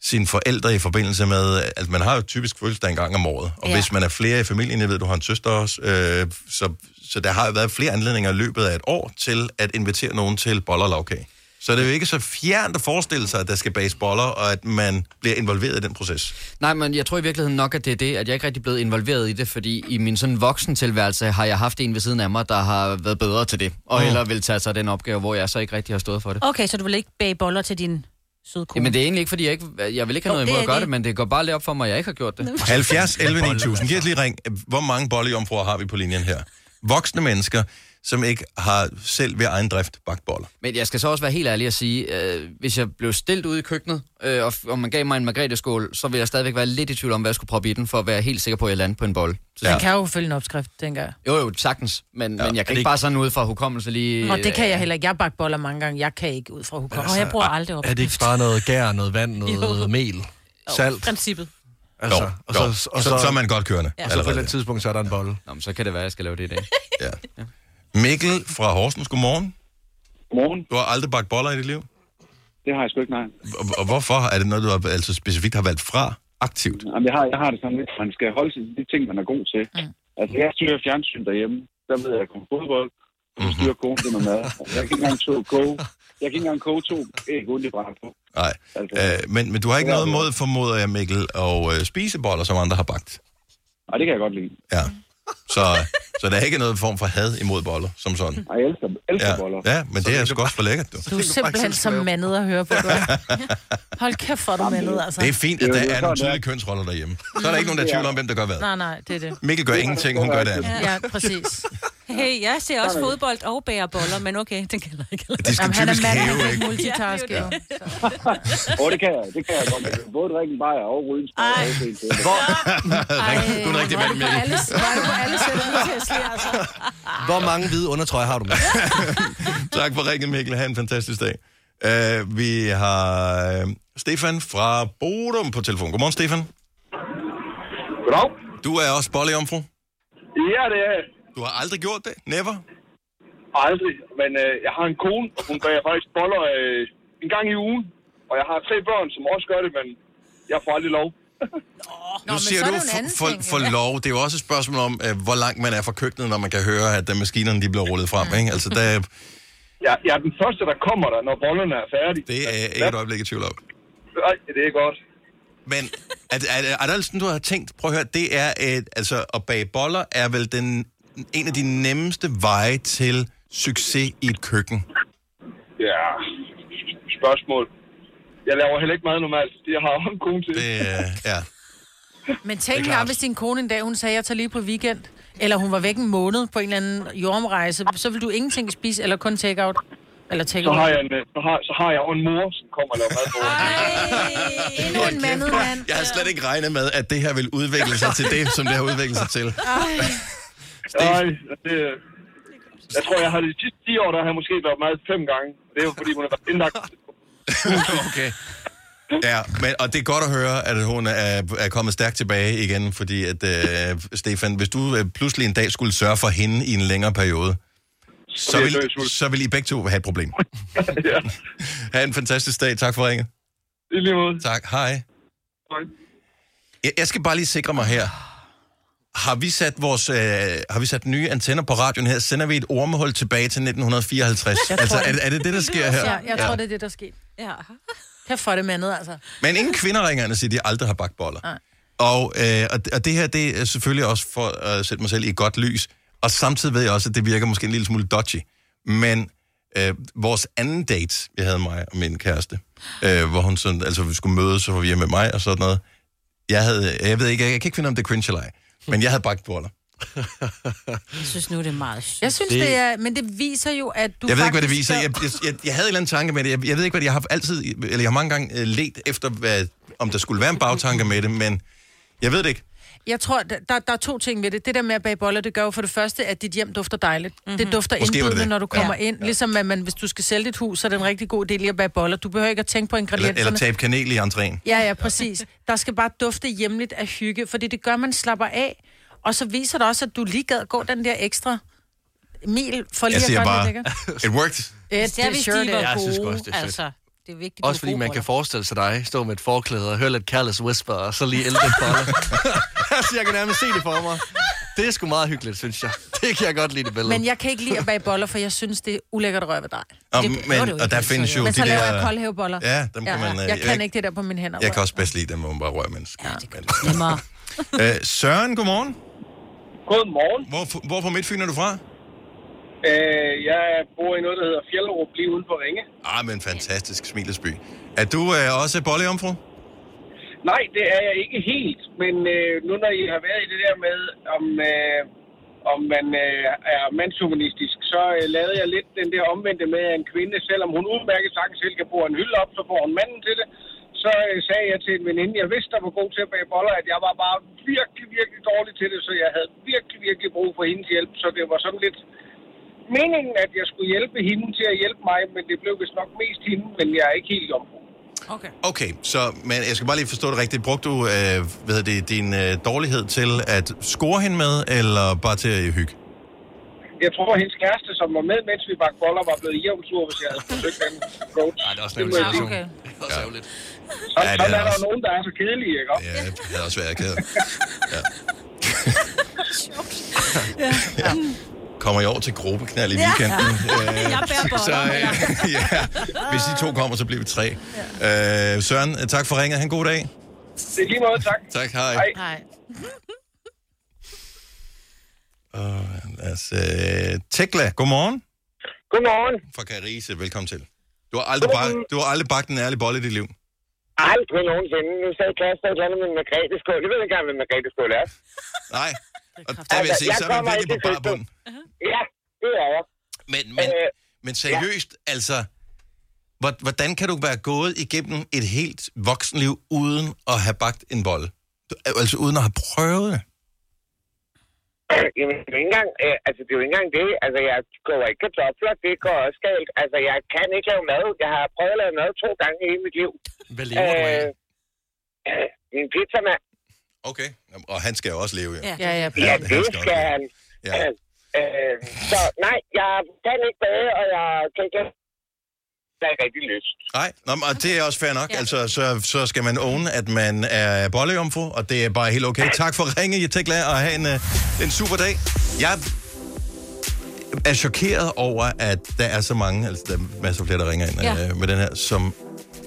[SPEAKER 1] sine forældre i forbindelse med, altså man har jo typisk fødselsdag en gang om året, og
[SPEAKER 12] Ja.
[SPEAKER 1] hvis man er flere i familien, jeg ved, du har en søster også, øh, så, så der har jo været flere anledninger i løbet af et år til at invitere nogen til boller og lavkage. Så det er jo ikke så fjernt at forestille sig, at der skal bages boller, og at man bliver involveret i den proces.
[SPEAKER 11] Nej, men jeg tror i virkeligheden nok, at det er det, at jeg ikke rigtig er blevet involveret i det, fordi i min sådan voksentilværelse har jeg haft en ved siden af mig, der har været bedre til det, og
[SPEAKER 7] Mm.
[SPEAKER 11] hellere vil tage sig den opgave, hvor jeg så ikke rigtig har stået for det.
[SPEAKER 7] Okay, så du vil ikke bage boller til din søde kone?
[SPEAKER 11] Jamen det er egentlig ikke, fordi jeg ikke, jeg vil ikke have
[SPEAKER 7] Jo,
[SPEAKER 11] noget imod at gøre
[SPEAKER 7] det.
[SPEAKER 11] det, men det går bare lidt op for mig, at jeg ikke har gjort det.
[SPEAKER 1] 70 11 9000. Giv os lige ring. Hvor mange bollejomfruer har vi på linjen her? Voksne mennesker, som ikke har selv ved egen drift bagt boller.
[SPEAKER 11] Men jeg skal så også være helt ærlig at sige, øh, hvis jeg blev stillet ude i køkkenet, øh, og, og man gav mig en margrethe-skål, så vil jeg stadigvæk være lidt i tvivl om, hvad jeg skulle proppe i den, for at være helt sikker på, at jeg lander på en bolle. Så,
[SPEAKER 2] Man kan jo følge en opskrift, tænker jeg.
[SPEAKER 11] Jo, jo, sagtens, men, ja, men jeg kan
[SPEAKER 1] det-
[SPEAKER 11] ikke bare sådan ud fra hukommelse lige...
[SPEAKER 2] Og det kan jeg heller ikke. Jeg bagt boller mange gange. Jeg kan ikke ud fra hukommelse.
[SPEAKER 3] Altså,
[SPEAKER 2] Og jeg bruger aldrig op.
[SPEAKER 3] Er det ikke bare noget gær, noget vand, <laughs> noget
[SPEAKER 2] Jo.
[SPEAKER 3] mel, salt?
[SPEAKER 7] Princippet.
[SPEAKER 3] Altså,
[SPEAKER 1] Jo,
[SPEAKER 3] og
[SPEAKER 1] jo.
[SPEAKER 3] så, og
[SPEAKER 1] Så- så er man godt kørende
[SPEAKER 3] Ja. Og så på et tidspunkt, så er der en bolle.
[SPEAKER 11] Nå, men så kan det være, at jeg skal lave det i dag. <laughs>
[SPEAKER 1] ja. Mikkel fra Horsens, godmorgen.
[SPEAKER 9] Godmorgen.
[SPEAKER 1] Du har aldrig bagt boller i dit liv?
[SPEAKER 9] Det har jeg sgu ikke, nej.
[SPEAKER 1] Og, og hvorfor? Er det noget, du har, altså specifikt har valgt fra aktivt?
[SPEAKER 9] Jamen, jeg har, jeg har det sådan lidt, man skal holde sig til de ting, man er god til. Mm. Altså, jeg styrer fjernsyn derhjemme. Der ved jeg, at jeg kommer fodbold. Og så styrer konen noget mad. Altså, jeg kan ikke engang to, koge. Jeg kan ikke engang koge to æg, uden det på.
[SPEAKER 1] Nej.
[SPEAKER 9] Altså,
[SPEAKER 1] Øh, men, men du har ikke noget mod, formoder jeg, Mikkel, at øh, spise boller, som andre har bagt?
[SPEAKER 9] Og det kan jeg godt lide.
[SPEAKER 1] Ja. Så, så der er ikke noget form for had imod boller, som sådan?
[SPEAKER 9] Og jeg elsker, elsker
[SPEAKER 1] Ja,
[SPEAKER 9] boller.
[SPEAKER 1] ja men det er sgu også for lækkert, du.
[SPEAKER 2] Du er simpelthen så mandet at høre på, du er. Hold kæft, for du mandet, altså.
[SPEAKER 1] Det er fint, at
[SPEAKER 9] er
[SPEAKER 1] der er nogle tydelige kønsroller derhjemme. Så er der ikke nogen, der tvivler om, hvem der gør hvad.
[SPEAKER 2] Nej, nej, det er det.
[SPEAKER 1] Mikkel gør ingenting, hun gør det andet.
[SPEAKER 2] Ja, præcis.
[SPEAKER 7] Hey, jeg ser også fodbold og bærer boller, men okay, den kan jeg ikke.
[SPEAKER 1] De skal
[SPEAKER 2] Jamen, han er
[SPEAKER 1] typisk
[SPEAKER 2] mand, han
[SPEAKER 1] hæve,
[SPEAKER 2] kan ikke
[SPEAKER 1] ikke?
[SPEAKER 2] multitaske.
[SPEAKER 7] Ja,
[SPEAKER 2] jo. <laughs>
[SPEAKER 9] Åh, det kan jeg. Det kan jeg godt. Jeg kan Både drikke en bajer og ryge en spejl.
[SPEAKER 1] Du er en rigtig mand, Mikkel.
[SPEAKER 2] Alle, var du på alle sætter ud til at slære, altså. <laughs>
[SPEAKER 3] Hvor mange hvide undertrøjer har du med? <laughs>
[SPEAKER 1] Tak for ringen, Mikkel. Ha' en fantastisk dag. Uh, vi har uh, Stefan fra Bodum på telefon. Godmorgen, Stefan.
[SPEAKER 9] Goddag.
[SPEAKER 1] Du er også bollejomfru.
[SPEAKER 9] Ja, det er jeg.
[SPEAKER 1] Du har aldrig gjort det? Never?
[SPEAKER 9] Aldrig. Men øh, jeg har en kone, og hun bager faktisk boller øh, en gang i ugen. Og jeg har tre børn, som også gør det, men jeg får aldrig lov.
[SPEAKER 1] Nu siger du for, for, for lov. Det er jo også et spørgsmål om, uh, hvor langt man er fra køkkenet, når man kan høre, at uh, maskinerne de bliver rullet frem. Ikke? Altså, der,
[SPEAKER 12] jeg, jeg er den første, der kommer der, når bollerne er færdige.
[SPEAKER 1] Det er ikke et øjeblik i tvivl om.
[SPEAKER 12] Nej, det er godt.
[SPEAKER 1] Men er, er, er der sådan, du har tænkt, prøv at høre, det er et, altså at bage boller er vel den, en af de nemmeste veje til succes i et køkken.
[SPEAKER 12] Ja, spørgsmål. Jeg laver heller ikke mad normalt. Det har jeg en kone til.
[SPEAKER 1] Det, øh, ja.
[SPEAKER 2] Men tænk engang, hvis din kone en dag, hun sagde, jeg tager lige på weekend, eller hun var væk en måned på en eller anden jordomrejse, så vil du ingenting spise, eller kun take-out? Eller take
[SPEAKER 12] Så har, jeg en, øh, så, har, så har jeg jo en mor, som kommer og laver mad på.
[SPEAKER 2] Endnu en mandet mand.
[SPEAKER 1] Jeg har slet ikke regnet med, at det her vil udvikle sig til det, som det har udviklet sig til.
[SPEAKER 12] Nej, det, jeg tror, jeg har de sidste 10 år, der har jeg måske været mad fem gange. Det er jo fordi, hun har været indlagt. <laughs>
[SPEAKER 1] okay. Ja, men, og det er godt at høre, at hun er, er kommet stærkt tilbage igen, fordi at, øh, Stefan, hvis du øh, pludselig en dag skulle sørge for hende i en længere periode, så
[SPEAKER 12] vil
[SPEAKER 1] så vil I begge to have et problem. <laughs>
[SPEAKER 12] ja.
[SPEAKER 1] Ha' en fantastisk dag. Tak for ringet.
[SPEAKER 12] I lige måde.
[SPEAKER 1] Tak. Hej.
[SPEAKER 12] Hej.
[SPEAKER 1] Jeg, jeg skal bare lige sikre mig her. Har vi sat vores øh, har vi sat nye antenner på radioen her? Sender vi et ormehul tilbage til 1954?
[SPEAKER 2] Jeg tror
[SPEAKER 1] Altså, er,
[SPEAKER 2] det.
[SPEAKER 1] er det det, der sker her?
[SPEAKER 2] Ja, jeg tror, det er det, der sker. Ja. <laughs> Kan få det mandet, altså.
[SPEAKER 1] Men ingen kvinder ringer og siger, at de aldrig har bagt boller.
[SPEAKER 2] Nej.
[SPEAKER 1] Og, øh, og, og det her, det er selvfølgelig også for at sætte mig selv i et godt lys. Og samtidig ved jeg også, at det virker måske en lille smule dodgy. Men øh, vores anden date, jeg havde mig og min kæreste, øh, hvor hun sådan, altså vi skulle mødes, så var vi hjemme med mig og sådan noget. Jeg havde, jeg ved ikke, jeg, jeg kan ikke finde, om det er cringe eller ej, men jeg havde bagt boller.
[SPEAKER 7] Jeg synes nu, det er meget sjovt.
[SPEAKER 2] Jeg synes,
[SPEAKER 1] Det-
[SPEAKER 2] det... er... Men det viser jo, at du
[SPEAKER 1] jeg ved ikke, hvad det viser. Jeg, jeg, jeg, jeg havde en eller anden tanke med det. Jeg, jeg ved ikke, hvad det Jeg har altid, eller jeg har mange gange øh, let efter, hvad, om der skulle være en bagtanke med det, men jeg ved det ikke.
[SPEAKER 2] Jeg tror, der, der er to ting ved det. Det der med at bage boller, det gør jo for det første, at dit hjem dufter dejligt. Mm-hmm. Det dufter
[SPEAKER 1] det
[SPEAKER 2] indbydende,
[SPEAKER 1] det.
[SPEAKER 2] når du kommer
[SPEAKER 1] Ja.
[SPEAKER 2] ind. Ligesom at man, hvis du skal sælge dit hus, så er det en rigtig god del at bage boller. Du behøver ikke at tænke på
[SPEAKER 1] Eller,
[SPEAKER 2] ingredienserne.
[SPEAKER 1] eller tabe kanel i entréen.
[SPEAKER 2] Ja, ja, præcis. Der skal bare dufte hjemligt af hygge, fordi det gør, man slapper af. Og så viser det også, at du lige gad gå den der ekstra mil for lige
[SPEAKER 1] Jeg
[SPEAKER 2] at gøre
[SPEAKER 1] bare,
[SPEAKER 2] det lækkert.
[SPEAKER 1] it worked.
[SPEAKER 2] Ja,
[SPEAKER 7] Især hvis de var
[SPEAKER 3] Jeg synes
[SPEAKER 7] gode,
[SPEAKER 3] også, det er fedt.
[SPEAKER 7] altså. Det er vigtigt,
[SPEAKER 3] Også
[SPEAKER 7] er
[SPEAKER 3] fordi man kan
[SPEAKER 7] det.
[SPEAKER 3] forestille sig dig stå med et forklæde og høre lidt Careless Whisper, og så lige ælte en bolle. <laughs> altså, jeg kan nærmest se det for mig. Det er sgu meget hyggeligt, synes jeg. Det kan jeg godt lide det billede.
[SPEAKER 2] Men jeg kan ikke lide at bage boller, for jeg synes, det er ulækkert at røre ved dig.
[SPEAKER 1] Og,
[SPEAKER 2] Det
[SPEAKER 1] men,
[SPEAKER 2] du
[SPEAKER 1] og der findes jo
[SPEAKER 2] Men
[SPEAKER 1] de
[SPEAKER 2] så laver
[SPEAKER 1] der...
[SPEAKER 2] jeg koldhæveboller.
[SPEAKER 1] Ja, dem kan man... øh,
[SPEAKER 2] Jeg kan ikke det der på mine hænder.
[SPEAKER 1] Jeg kan også bedst lide dem, hvor man bare rører mennesker. Ja, det
[SPEAKER 7] Nemmere.
[SPEAKER 1] øh, Søren, godmorgen.
[SPEAKER 12] Godmorgen.
[SPEAKER 1] Hvor, hvor på Midtfyn er du fra?
[SPEAKER 12] Øh, jeg bor i noget, der hedder Fjellerup, lige uden for Ringe.
[SPEAKER 1] Ah, men fantastisk smilesby. Er du øh, også bollejomfru?
[SPEAKER 12] Nej, det er jeg ikke helt. Men øh, nu når I har været i det der med, om, øh, om man øh, er mandshumanistisk, så øh, lavede jeg lidt den der omvendte med, at en kvinde, selvom hun udmærket sagtens selv kan bruge en hylde op, så får hun manden til det. Så øh, sagde jeg til en veninde, jeg vidste, der var god til at bage boller, at jeg var bare virkelig, virkelig dårlig til det, så jeg havde virkelig, virkelig brug for hendes hjælp. Så det var sådan lidt meningen, at jeg skulle hjælpe hende til at hjælpe mig, men det blev vist nok mest hende, men jeg er ikke helt jomfru.
[SPEAKER 2] Okay.
[SPEAKER 1] Okay, så men jeg skal bare lige forstå det rigtigt. Brugte du øh, hvad det, din øh, dårlighed til at score hende med, eller bare til at hygge?
[SPEAKER 12] Jeg tror, at hendes kæreste, som var med, mens vi bagte boller, var blevet jævnt sur, hvis jeg havde forsøgt den approach. Nej,
[SPEAKER 3] det er også
[SPEAKER 12] det jeg sige.
[SPEAKER 2] Okay.
[SPEAKER 3] Det er også ærgerligt.
[SPEAKER 12] Så,
[SPEAKER 1] Ja,
[SPEAKER 12] ja,
[SPEAKER 1] det
[SPEAKER 12] sådan
[SPEAKER 1] er
[SPEAKER 12] er der
[SPEAKER 1] også-
[SPEAKER 12] nogen, der er så kedelige, ikke?
[SPEAKER 1] Ja, det havde også været ked. <laughs> Ja. Kommer I over til gruppeknald i
[SPEAKER 7] Ja.
[SPEAKER 1] weekenden? Øh, <laughs>
[SPEAKER 7] Jeg bærer boller,
[SPEAKER 1] så, øh, <laughs> ja, hvis de to kommer, så bliver vi tre. Øh, Søren, øh, tak for ringet. Han god dag.
[SPEAKER 12] Det er lige måde, tak.
[SPEAKER 1] Tak, hej.
[SPEAKER 2] Nej.
[SPEAKER 1] Og <laughs> lad os, øh, Tekla, godmorgen.
[SPEAKER 13] Godmorgen.
[SPEAKER 1] Fra Carise, velkommen til. Du har aldrig, bagt, du har aldrig bagt en ærlig bolle i dit liv.
[SPEAKER 13] Aldrig nogensinde. Nu sagde Kasper et eller andet med en margrethe-skål. Jeg ved ikke engang, hvad en margrethe-skål er.
[SPEAKER 1] Nej. Og der vil jeg sige, så er man virkelig på
[SPEAKER 13] ikke til
[SPEAKER 1] bar bund.
[SPEAKER 13] Ja, det er jeg.
[SPEAKER 1] Men, men,
[SPEAKER 13] Øh,
[SPEAKER 1] men seriøst, altså, hvor- hvordan kan du være gået igennem et helt voksenliv uden at have bagt en bolle? Altså uden at have prøvet det?
[SPEAKER 13] Jamen, det er jo ikke engang, øh, altså, det er jo ikke engang det. Altså, jeg koger ikke kartofler. Det går også galt. Altså, jeg kan ikke lave mad. Jeg har prøvet at lave mad to gange i hele mit liv.
[SPEAKER 3] Hvad lever du af?
[SPEAKER 13] øh, min pizzamand.
[SPEAKER 1] Okay. Og han skal jo også leve, jo.
[SPEAKER 2] Ja, ja,
[SPEAKER 13] Ja,
[SPEAKER 1] Han-
[SPEAKER 13] det
[SPEAKER 1] han skal
[SPEAKER 13] skal han.
[SPEAKER 1] Ja.
[SPEAKER 13] Øh, så nej, jeg kan ikke bage, og jeg kan ikke... Jeg er rigtig lyst.
[SPEAKER 1] Nej, Nå, men, og det er også fair nok. Ja. Altså, så, så skal man own, at man er bollejomfru, og det er bare helt okay. Tak for ringe, jeg tænker og have en, uh, en super dag. Jeg er chokeret over, at der er så mange, altså der er masser af flere, der ringer ind
[SPEAKER 7] Ja.
[SPEAKER 1] ja. øh, med den her, som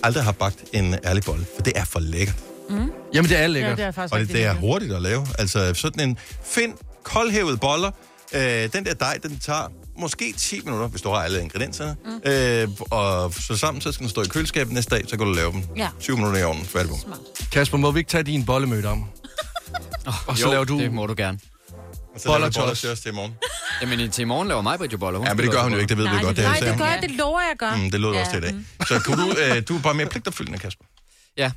[SPEAKER 1] aldrig har bagt en ærlig bolle. For det er for lækkert.
[SPEAKER 7] Mm.
[SPEAKER 3] Jamen, det er
[SPEAKER 2] Ja,
[SPEAKER 3] lækkert.
[SPEAKER 2] det er faktisk
[SPEAKER 1] Og det, det er hurtigt at lave. Altså sådan en find koldhævet boller. Øh, den der dej, den tager måske 10 minutter, hvis du har alle ingredienserne. Mm. Øh, og så sammen, så skal den stå i køleskabet næste dag, så kan du lave dem.
[SPEAKER 7] Ja.
[SPEAKER 1] 20 minutter i ovnen, færdig på.
[SPEAKER 3] Kasper, må vi ikke tage din bollemøde om? Og så
[SPEAKER 11] jo,
[SPEAKER 3] laver du...
[SPEAKER 11] det må du gerne.
[SPEAKER 1] Og så
[SPEAKER 3] Boller
[SPEAKER 1] til os til i morgen. <laughs>
[SPEAKER 11] Jamen, i- til i morgen laver mig jo boller.
[SPEAKER 1] Ja, men det gør hun jo ikke, det ved vi
[SPEAKER 7] Nej,
[SPEAKER 1] godt.
[SPEAKER 7] det,
[SPEAKER 1] Det,
[SPEAKER 7] nej, det
[SPEAKER 1] så-
[SPEAKER 7] gør jeg, det lover jeg gør.
[SPEAKER 1] Mm, det lød ja. også til i dag. Så kunne du, øh, du er bare mere pligtopfyldende, Kasper.
[SPEAKER 11] Ja.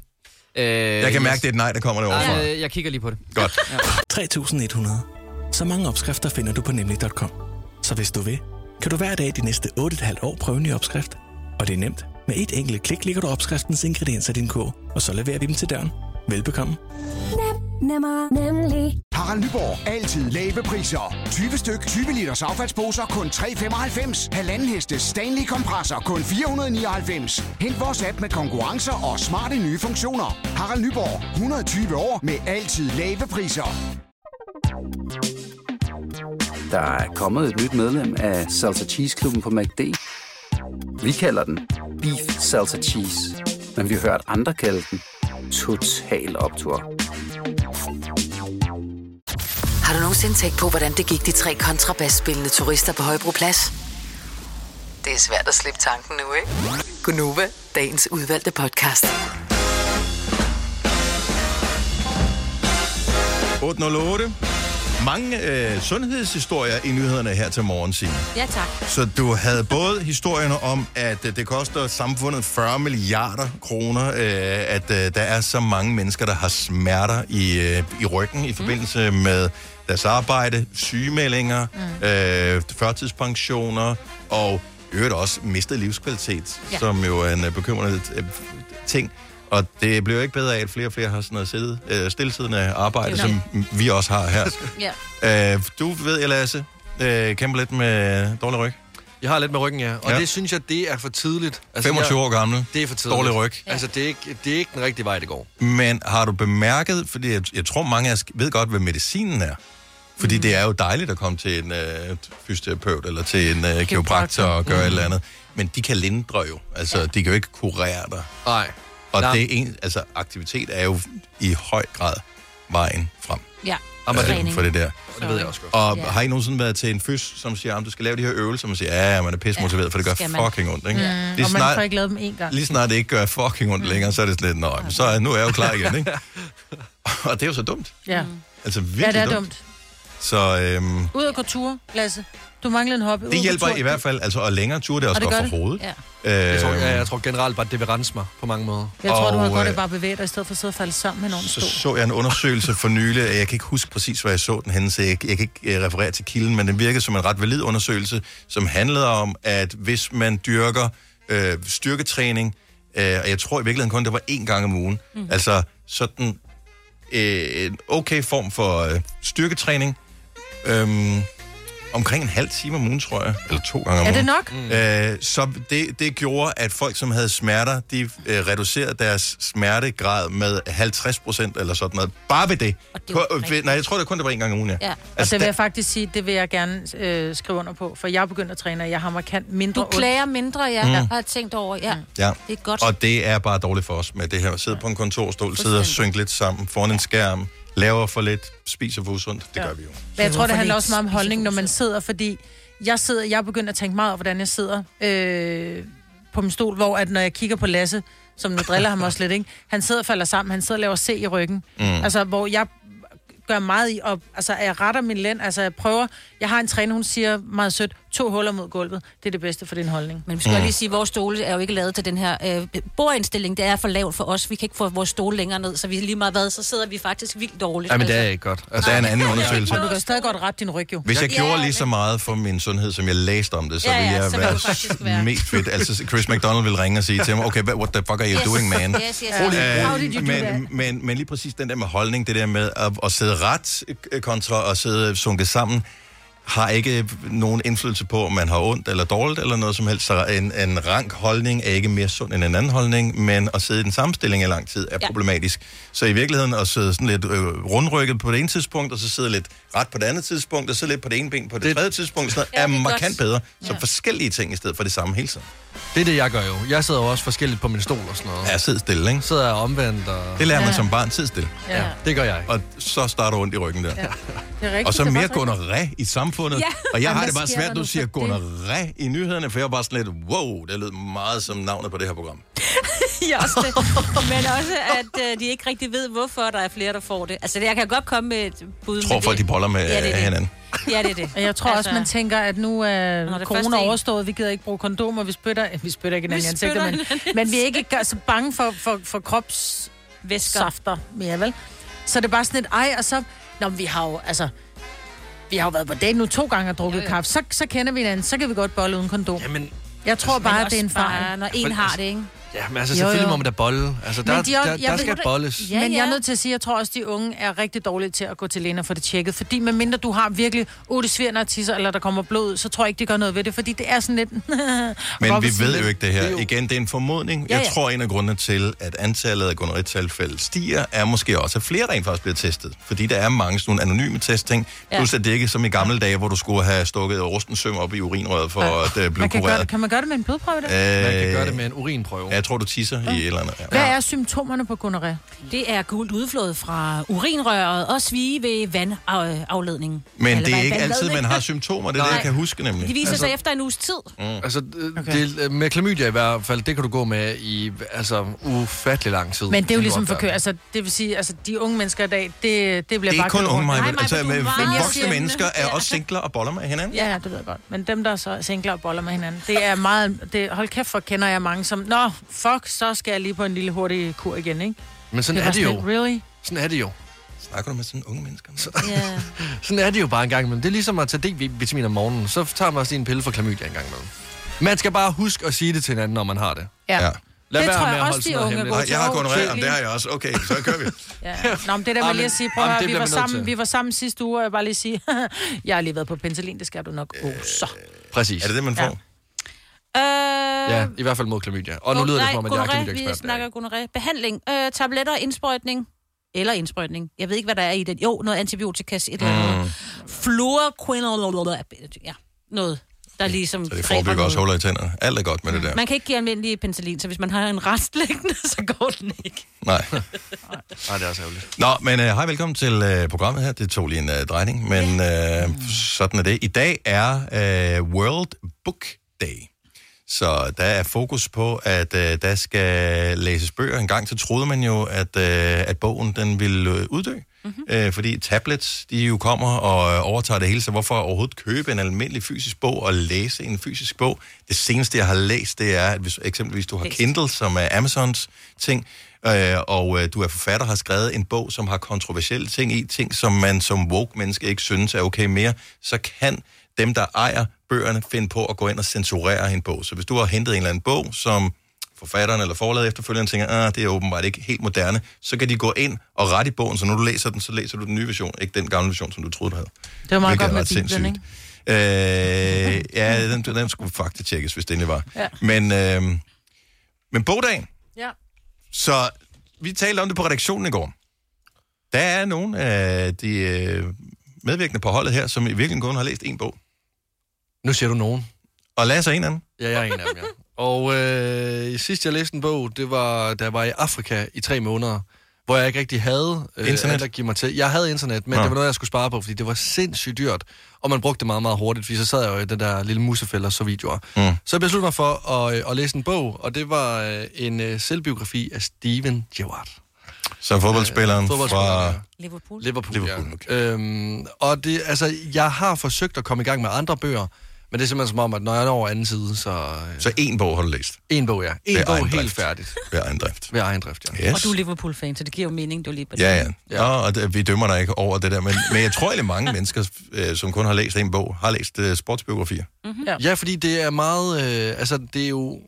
[SPEAKER 11] Øh,
[SPEAKER 1] Jeg kan mærke, det er et nej, der kommer derovre fra.
[SPEAKER 11] Ja, jeg kigger lige på det.
[SPEAKER 1] Godt.
[SPEAKER 14] 3100. Så mange opskrifter finder du på nemlig.com. Så hvis du vil, kan du hver dag de næste 8,5 år prøve en ny opskrift. Og det er nemt. Med et enkelt klik ligger du opskriftens ingredienser i din kog, og så leverer vi dem til døren. Velbekomme.
[SPEAKER 15] Nemmer, nemlig. Harald Nyborg. Altid lave priser. 20 styk, 20 liters affaldsposer kun 3,95. Halvanden heste Stanley kompresser kun 499. Hent vores app med konkurrencer og smarte nye funktioner. Harald Nyborg. 120 år med altid lave priser.
[SPEAKER 16] Der er kommet et nyt medlem af Salsa Cheese Klubben på MACD. Vi kalder den Beef Salsa Cheese, men vi har hørt andre kalde den Total Optor.
[SPEAKER 5] Har du nogensinde tænkt på, hvordan det gik de tre kontrabasspillende turister på Højbroplads? Det er svært at slippe tanken nu, ikke? Gunova, dagens udvalgte podcast.
[SPEAKER 1] 808. Mange øh, sundhedshistorier i nyhederne her til morgen, Signe.
[SPEAKER 7] Ja, tak.
[SPEAKER 1] Så du havde både historierne om, at øh, det koster samfundet 40 milliarder kroner, øh, at øh, der er så mange mennesker, der har smerter i, øh, i ryggen i forbindelse med deres arbejde, sygemeldinger, mm. øh, førtidspensioner og øvrigt også mistet livskvalitet,
[SPEAKER 17] Ja.
[SPEAKER 1] ja. som jo er en øh, bekymrende øh, ting. Og det bliver jo ikke bedre af, at flere og flere har sådan noget sidde, øh, stillesiddende arbejde, som vi også har her. <laughs>
[SPEAKER 7] Ja.
[SPEAKER 1] Øh, du ved, jeg Lasse, øh, kæmper lidt med dårlig ryg.
[SPEAKER 3] Jeg har lidt med ryggen, ja. Og
[SPEAKER 1] Ja.
[SPEAKER 3] ja. det synes jeg, det er for tidligt.
[SPEAKER 1] 25
[SPEAKER 3] jeg,
[SPEAKER 1] år gammel.
[SPEAKER 3] Det er for tidligt.
[SPEAKER 1] Dårlig ryg.
[SPEAKER 3] Altså, det er, ikke, det er ikke den rigtige vej, det går.
[SPEAKER 1] Men har du bemærket, fordi jeg, jeg tror mange af os ved godt, hvad medicinen er. Fordi mm. det er jo dejligt at komme til en øh, fysioterapeut eller til en øh, kiropraktor og gøre mm. et eller andet. Men de kan lindre jo. Altså, ja. de kan jo ikke kurere dig.
[SPEAKER 3] Nej.
[SPEAKER 1] Og
[SPEAKER 3] Nej.
[SPEAKER 1] det er en, altså, aktivitet er jo i høj grad vejen frem.
[SPEAKER 7] Ja.
[SPEAKER 1] Jamen,
[SPEAKER 7] Træning.
[SPEAKER 1] for det der.
[SPEAKER 3] Og det ved jeg også godt.
[SPEAKER 1] Og
[SPEAKER 7] Ja.
[SPEAKER 1] ja. har I nogensinde været til en fys, som siger, at du skal lave de her øvelser, man siger, ja, ja, man er pisse motiveret, for det gør fucking ondt, ikke?
[SPEAKER 2] Mm,
[SPEAKER 1] Lige
[SPEAKER 2] og man
[SPEAKER 1] snart-
[SPEAKER 2] får ikke lavet dem en gang.
[SPEAKER 1] Lige snart det ikke gør fucking ondt længere, så er det slet, nå, men så er, nu er jeg jo klar igen, ikke? <laughs> Og det er jo så dumt.
[SPEAKER 2] Ja.
[SPEAKER 1] Altså
[SPEAKER 2] ja,
[SPEAKER 1] virkelig
[SPEAKER 2] det er
[SPEAKER 1] dumt.
[SPEAKER 2] dumt.
[SPEAKER 1] Så øhm,
[SPEAKER 2] Ud og gå tur, Lasse. Du mangler en hobby. Ud
[SPEAKER 1] det
[SPEAKER 2] og gå
[SPEAKER 1] hjælper
[SPEAKER 2] tur.
[SPEAKER 1] i hvert fald, altså og længere ture, det er også
[SPEAKER 2] Og det
[SPEAKER 1] godt
[SPEAKER 2] gør
[SPEAKER 1] for
[SPEAKER 2] det.
[SPEAKER 1] hovedet.
[SPEAKER 2] Ja.
[SPEAKER 3] Jeg tror, ja, jeg tror generelt bare, det vil rense mig på mange måder.
[SPEAKER 2] Jeg tror, du har
[SPEAKER 1] Og,
[SPEAKER 2] godt
[SPEAKER 1] øh,
[SPEAKER 2] at bare bevæge dig, i stedet for at sidde og falde sammen med nogen
[SPEAKER 1] så
[SPEAKER 2] stol.
[SPEAKER 1] så jeg en undersøgelse for nylig, jeg kan ikke huske præcis, hvad jeg så den henne, så jeg, jeg kan ikke øh, referere til kilden, men den virkede som en ret valid undersøgelse, som handlede om, at hvis man dyrker øh, styrketræning, øh, og jeg tror i virkeligheden kun, det var én gang om ugen, mm. altså sådan øh, en okay form for øh, styrketræning, øhm, omkring en halv time om ugen, tror jeg, eller to gange om
[SPEAKER 2] Er det
[SPEAKER 1] ugen.
[SPEAKER 2] nok?
[SPEAKER 1] Mm. Øh, så det, det gjorde, at folk, som havde smerter, de øh, reducerede deres smertegrad med 50 procent eller sådan noget. Bare ved det.
[SPEAKER 2] det er jo
[SPEAKER 1] Kun- ved, nej, jeg tror, det kun det var en gang om ugen, ja.
[SPEAKER 2] Ja, og
[SPEAKER 1] Altså,
[SPEAKER 2] det vil jeg faktisk sige, det vil jeg gerne øh, skrive under på, for jeg er begyndt at træne, og jeg har markant mindre
[SPEAKER 7] Du klager mindre, ja,
[SPEAKER 1] Mm.
[SPEAKER 7] mm. har jeg tænkt over. Ja,
[SPEAKER 1] Ja.
[SPEAKER 7] det er godt.
[SPEAKER 1] Og det er bare dårligt for os med det her. Sidde på en kontorstol, sidde og synke lidt sammen foran en skærm, laver for lidt, spiser for usundt. Det
[SPEAKER 2] Ja.
[SPEAKER 1] gør vi jo.
[SPEAKER 2] Men jeg tror, det handler også meget om holdning, når man sidder, fordi jeg sidder, jeg er begyndt at tænke meget over, hvordan jeg sidder øh, på min stol, hvor at når jeg kigger på Lasse, som nu driller ham <laughs> også lidt, ikke? han sidder og falder sammen, han sidder og laver C i ryggen.
[SPEAKER 1] Mm.
[SPEAKER 2] Altså, hvor jeg gør meget i, og, altså, jeg retter min lænd, altså, jeg prøver, jeg har en træner, hun siger meget sødt, to huller mod gulvet, det er det bedste for din holdning.
[SPEAKER 7] Men vi skal mm. lige sige, at vores stole er jo ikke lavet til den her øh, bordindstilling. Det er for lavt for os. Vi kan ikke få vores stole længere ned, så vi lige meget hvad, så sidder vi faktisk vildt dårligt.
[SPEAKER 3] Ja, men det
[SPEAKER 7] altså.
[SPEAKER 3] er ikke godt.
[SPEAKER 1] Og der er en anden <laughs> undersøgelse.
[SPEAKER 2] Men du kan stadig godt rette din ryg, jo.
[SPEAKER 1] Hvis jeg gjorde lige så meget for min sundhed, som jeg læste om det, så
[SPEAKER 2] Ja, ja,
[SPEAKER 1] ville jeg
[SPEAKER 2] så
[SPEAKER 1] være,
[SPEAKER 2] være.
[SPEAKER 1] mest fedt. Altså, Chris McDonald vil ringe og sige til mig, okay, what the fuck are you
[SPEAKER 2] Yes.
[SPEAKER 1] doing, man?
[SPEAKER 2] Yes, yes, yes.
[SPEAKER 1] Øh,
[SPEAKER 2] How did you do that?
[SPEAKER 1] men, men, men lige præcis den der med holdning, det der med at, at sidde ret kontra at sidde sunket sammen, har ikke nogen indflydelse på, om man har ondt eller dårligt eller noget som helst. Så en, en rank holdning er ikke mere sund end en anden holdning, men at sidde i den samme stilling i lang tid er
[SPEAKER 7] Ja.
[SPEAKER 1] problematisk. Så i virkeligheden at sidde sådan lidt øh, rundrykket på det ene tidspunkt, og så sidde lidt ret på det andet tidspunkt, og så lidt på det ene ben på det, det tredje tidspunkt, sådan noget,
[SPEAKER 3] Ja,
[SPEAKER 1] er
[SPEAKER 3] det er
[SPEAKER 1] markant
[SPEAKER 3] godt.
[SPEAKER 1] bedre. Så
[SPEAKER 3] Ja.
[SPEAKER 1] forskellige ting i stedet for det samme hele tiden.
[SPEAKER 3] Det er det, jeg gør jo. Jeg sidder jo også forskelligt på min stol og sådan noget.
[SPEAKER 1] Ja, sid stille, ikke?
[SPEAKER 3] Sidder jeg omvendt og...
[SPEAKER 1] Det lærer man
[SPEAKER 3] Ja.
[SPEAKER 1] som barn, sid stille.
[SPEAKER 3] Ja, det gør jeg.
[SPEAKER 1] Og så starter ondt i ryggen der.
[SPEAKER 2] Det er rigtigt,
[SPEAKER 1] Og så
[SPEAKER 2] er
[SPEAKER 1] mere gonoré i samfundet.
[SPEAKER 2] Ja.
[SPEAKER 1] Og jeg har det bare svært,
[SPEAKER 2] der
[SPEAKER 1] du siger gonoré i nyhederne, for jeg er bare sådan lidt, wow, det lød meget som navnet på det her program. <laughs>
[SPEAKER 7] ja, også det. Men også, at øh, de ikke rigtig ved, hvorfor der er flere, der får det. Altså, jeg kan godt komme med et bud.
[SPEAKER 1] Jeg tror folk, de boller med
[SPEAKER 7] Ja, det
[SPEAKER 1] ja,
[SPEAKER 7] det.
[SPEAKER 1] hinanden.
[SPEAKER 7] Ja, det er det.
[SPEAKER 2] Og jeg tror altså... også, man tænker, at nu er
[SPEAKER 7] Nå, er
[SPEAKER 2] corona overstået, vi gider ikke bruge kondomer, vi spytter, <laughs> vi spytter ikke hinanden i ansigtet, men, men vi er ikke så bange for, for, for kropssafter mere, vel? Så det er bare sådan et, ej, og så, nå, vi har jo, altså, vi har jo været på date nu to gange og drukket
[SPEAKER 7] Jo, jo.
[SPEAKER 2] kaffe, så, så kender vi hinanden, så kan vi godt bolle uden kondom.
[SPEAKER 3] Jamen,
[SPEAKER 2] jeg tror bare, at det er en
[SPEAKER 7] bare,
[SPEAKER 2] fejl.
[SPEAKER 7] Når en har det, ikke?
[SPEAKER 3] Ja, men altså
[SPEAKER 2] Jo,
[SPEAKER 3] selvfølgelig
[SPEAKER 2] jo.
[SPEAKER 3] må man da bolle. Altså, der,
[SPEAKER 2] Men de er-
[SPEAKER 3] der,
[SPEAKER 2] jeg
[SPEAKER 3] der
[SPEAKER 2] ved-
[SPEAKER 3] skal bolles.
[SPEAKER 2] Ja, men jeg er nødt til at sige, at jeg tror også, at de unge er rigtig dårlige til at gå til lægen og få det tjekket. Fordi medmindre du har virkelig otte svirner tisser, eller der kommer blod så tror jeg ikke, det gør noget ved det. Fordi det er sådan lidt... <laughs>
[SPEAKER 1] Men vi ved jo ikke det her. Igen, det er en formodning.
[SPEAKER 2] Ja,
[SPEAKER 1] Jeg
[SPEAKER 2] ja.
[SPEAKER 1] tror, en af grundene til, at antallet af gonorrhea-tilfælde stiger, er måske også, at flere rent faktisk bliver testet. Fordi der er mange sådan nogle anonyme testting.
[SPEAKER 2] Ja.
[SPEAKER 1] Plus, at det ikke som i gamle dage, hvor du skulle have stukket rusten søm op i urinrøret for
[SPEAKER 2] Ja.
[SPEAKER 1] at uh, blive
[SPEAKER 2] Man kan, gøre,
[SPEAKER 1] kureret.
[SPEAKER 2] det- kan man gøre det med en blodprøve? Det?
[SPEAKER 1] Øh,
[SPEAKER 3] Man kan gøre det med en urinprøve.
[SPEAKER 1] Ja, jeg tror, du tisser i et eller andet. Ja.
[SPEAKER 2] Hvad er symptomerne på gonorrhea?
[SPEAKER 7] Det er gult udflåd fra urinrøret og svige ved vandafledningen.
[SPEAKER 1] Men
[SPEAKER 7] Eller
[SPEAKER 1] det er ikke altid, man har symptomer. Det er det, jeg kan huske nemlig.
[SPEAKER 7] De viser
[SPEAKER 3] Altså-
[SPEAKER 7] sig efter en uges tid.
[SPEAKER 1] Mm.
[SPEAKER 3] Altså, okay. det, med klamydia i hvert fald, det kan du gå med i altså, ufattelig lang tid.
[SPEAKER 2] Men det er jo ligesom for kø. Altså, det vil sige, altså, de unge mennesker i dag, det, det bliver
[SPEAKER 1] Det er
[SPEAKER 2] bare
[SPEAKER 1] ikke kun unge, mig.
[SPEAKER 2] Nej,
[SPEAKER 1] Altså,
[SPEAKER 2] men
[SPEAKER 1] med
[SPEAKER 2] jeg siger-
[SPEAKER 1] voksne mennesker er også singler og boller med hinanden.
[SPEAKER 2] Ja, ja, det ved jeg godt. Men dem, der så er singler og boller med hinanden, det er meget... Det, hold kæft, for kender jeg mange som... Nå, fuck, så skal jeg lige på en lille hurtig kur igen, ikke?
[SPEAKER 3] Men sådan
[SPEAKER 2] Det
[SPEAKER 3] er det jo.
[SPEAKER 2] Really?
[SPEAKER 3] Sådan er det jo.
[SPEAKER 1] Snakker du med sådan unge mennesker?
[SPEAKER 7] Ja. <laughs>
[SPEAKER 3] Sådan er det jo bare en gang imellem. Det er ligesom at tage D-vitamin om morgenen. Så tager man også lige en pille for klamydia en gang imellem. Man skal bare huske at sige det til hinanden, når man har det.
[SPEAKER 2] Ja.
[SPEAKER 1] Ja.
[SPEAKER 3] Lad
[SPEAKER 2] Det
[SPEAKER 3] være
[SPEAKER 2] tror
[SPEAKER 3] med
[SPEAKER 2] jeg
[SPEAKER 3] at
[SPEAKER 2] også, de unge er
[SPEAKER 1] Og jeg har gonorrhea, jamen, det har jeg også. Okay, så kører vi. <laughs>
[SPEAKER 2] Ja. Nå, men det der med lige at sige, prøv at høre, vi var, sammen, vi var sammen sidste uge, og jeg bare lige sige, <laughs> jeg har lige været på penicillin, det skal du nok bruge. Så.
[SPEAKER 3] Præcis.
[SPEAKER 1] Er det det, man får?
[SPEAKER 7] Øh,
[SPEAKER 3] Ja, i hvert fald mod klamydia. Og nu lyder det som om, at jeg er klamydia-ekspert.
[SPEAKER 7] Vi snakker gonorrhea. Behandling. Øh, tabletter, indsprøjtning. Eller indsprøjtning. Jeg ved ikke, hvad der er i den. Jo, noget antibiotika, et eller andet.
[SPEAKER 1] Mm.
[SPEAKER 7] Fluorquinol... Ja, noget, der ligesom...
[SPEAKER 1] Så det forebygger også huller i tænderne. Alt er godt med det der.
[SPEAKER 7] Man kan ikke give almindelig penicillin, så hvis man har en restliggende, <laughs> så går den ikke.
[SPEAKER 1] Nej. <laughs>
[SPEAKER 3] Nej, det er også ærgerligt.
[SPEAKER 1] Nå, men uh, hej, velkommen til uh, programmet her. Det tog lige en uh, drejning, men uh, sådan er det. I dag er uh, World Book Day. Så der er fokus på, at uh, der skal læses bøger. En gang så troede man jo, at, uh, at bogen den ville uh, uddø. Mm-hmm. Uh, fordi tablets, de jo kommer og uh, overtager det hele, så hvorfor overhovedet købe en almindelig fysisk bog og læse en fysisk bog? Det seneste, jeg har læst, det er, at hvis eksempelvis du har Kindle, som er Amazons ting, øh, og øh, du er forfatter, har skrevet en bog, som har kontroversielle ting i, ting, som man som woke-menneske ikke synes er okay mere, så kan dem, der ejer bøgerne, finde på at gå ind og censurere en bog. Så hvis du har hentet en eller anden bog, som forfatteren eller forlaget efterfølgende tænker, ah, det er åbenbart ikke helt moderne, så kan de gå ind og rette i bogen, så når du læser den, så læser du den nye version, ikke den gamle version, som du troede, du havde.
[SPEAKER 2] Det var meget
[SPEAKER 1] Hvilket
[SPEAKER 2] godt med Bibelen, ikke?
[SPEAKER 1] Øh, ja, den, den skulle faktisk tjekkes, hvis det endelig var.
[SPEAKER 2] Ja.
[SPEAKER 1] Men, øh, men bogdagen,
[SPEAKER 2] Ja.
[SPEAKER 1] så vi talte om det på redaktionen i går. Der er nogle af de øh, medvirkende på holdet her, som i virkeligheden kun har læst en bog.
[SPEAKER 3] Nu siger du nogen.
[SPEAKER 1] Og Lasse er en af dem.
[SPEAKER 3] Ja, jeg er en af dem, ja. Og øh, sidst jeg læste en bog, det var, da jeg var i Afrika i tre måneder, hvor jeg ikke rigtig havde øh,
[SPEAKER 1] Internet?
[SPEAKER 3] alt at give mig til. Jeg havde internet, men
[SPEAKER 1] Nå.
[SPEAKER 3] det var noget, jeg skulle spare på, fordi det var sindssygt dyrt. Og man brugte det meget, meget hurtigt, fordi så sad jeg jo i den der lille musefælde og så videoer.
[SPEAKER 1] Mm.
[SPEAKER 3] Så jeg besluttede mig for at, øh, at læse en bog, og det var øh, en øh, selvbiografi af Steven Gerrard.
[SPEAKER 1] Så fodboldspilleren
[SPEAKER 3] Øh, fodboldspilleren,
[SPEAKER 1] fra...
[SPEAKER 7] Liverpool.
[SPEAKER 3] Liverpool,
[SPEAKER 1] Liverpool,
[SPEAKER 3] ja. øhm, og det, altså, jeg har forsøgt at komme i gang med andre bøger, men det er simpelthen som om, at når jeg når over anden side, så... Øh,
[SPEAKER 1] Så en bog har du læst.
[SPEAKER 3] en bog, ja. En
[SPEAKER 1] Ved
[SPEAKER 3] bog helt
[SPEAKER 1] drift.
[SPEAKER 3] færdigt.
[SPEAKER 1] Ved egen drift.
[SPEAKER 3] Ved egen drift, ja.
[SPEAKER 1] Yes.
[SPEAKER 7] Og du er Liverpool-fan, så det giver jo mening, du er lige på det.
[SPEAKER 1] Ja, ja. ja. og det, vi dømmer dig ikke over det der, men, men jeg tror egentlig mange <laughs> mennesker, øh, som kun har læst en bog, har læst øh, sportsbiografier.
[SPEAKER 7] Mm-hmm.
[SPEAKER 2] Ja.
[SPEAKER 3] Ja, fordi det er meget... Øh, altså, det er jo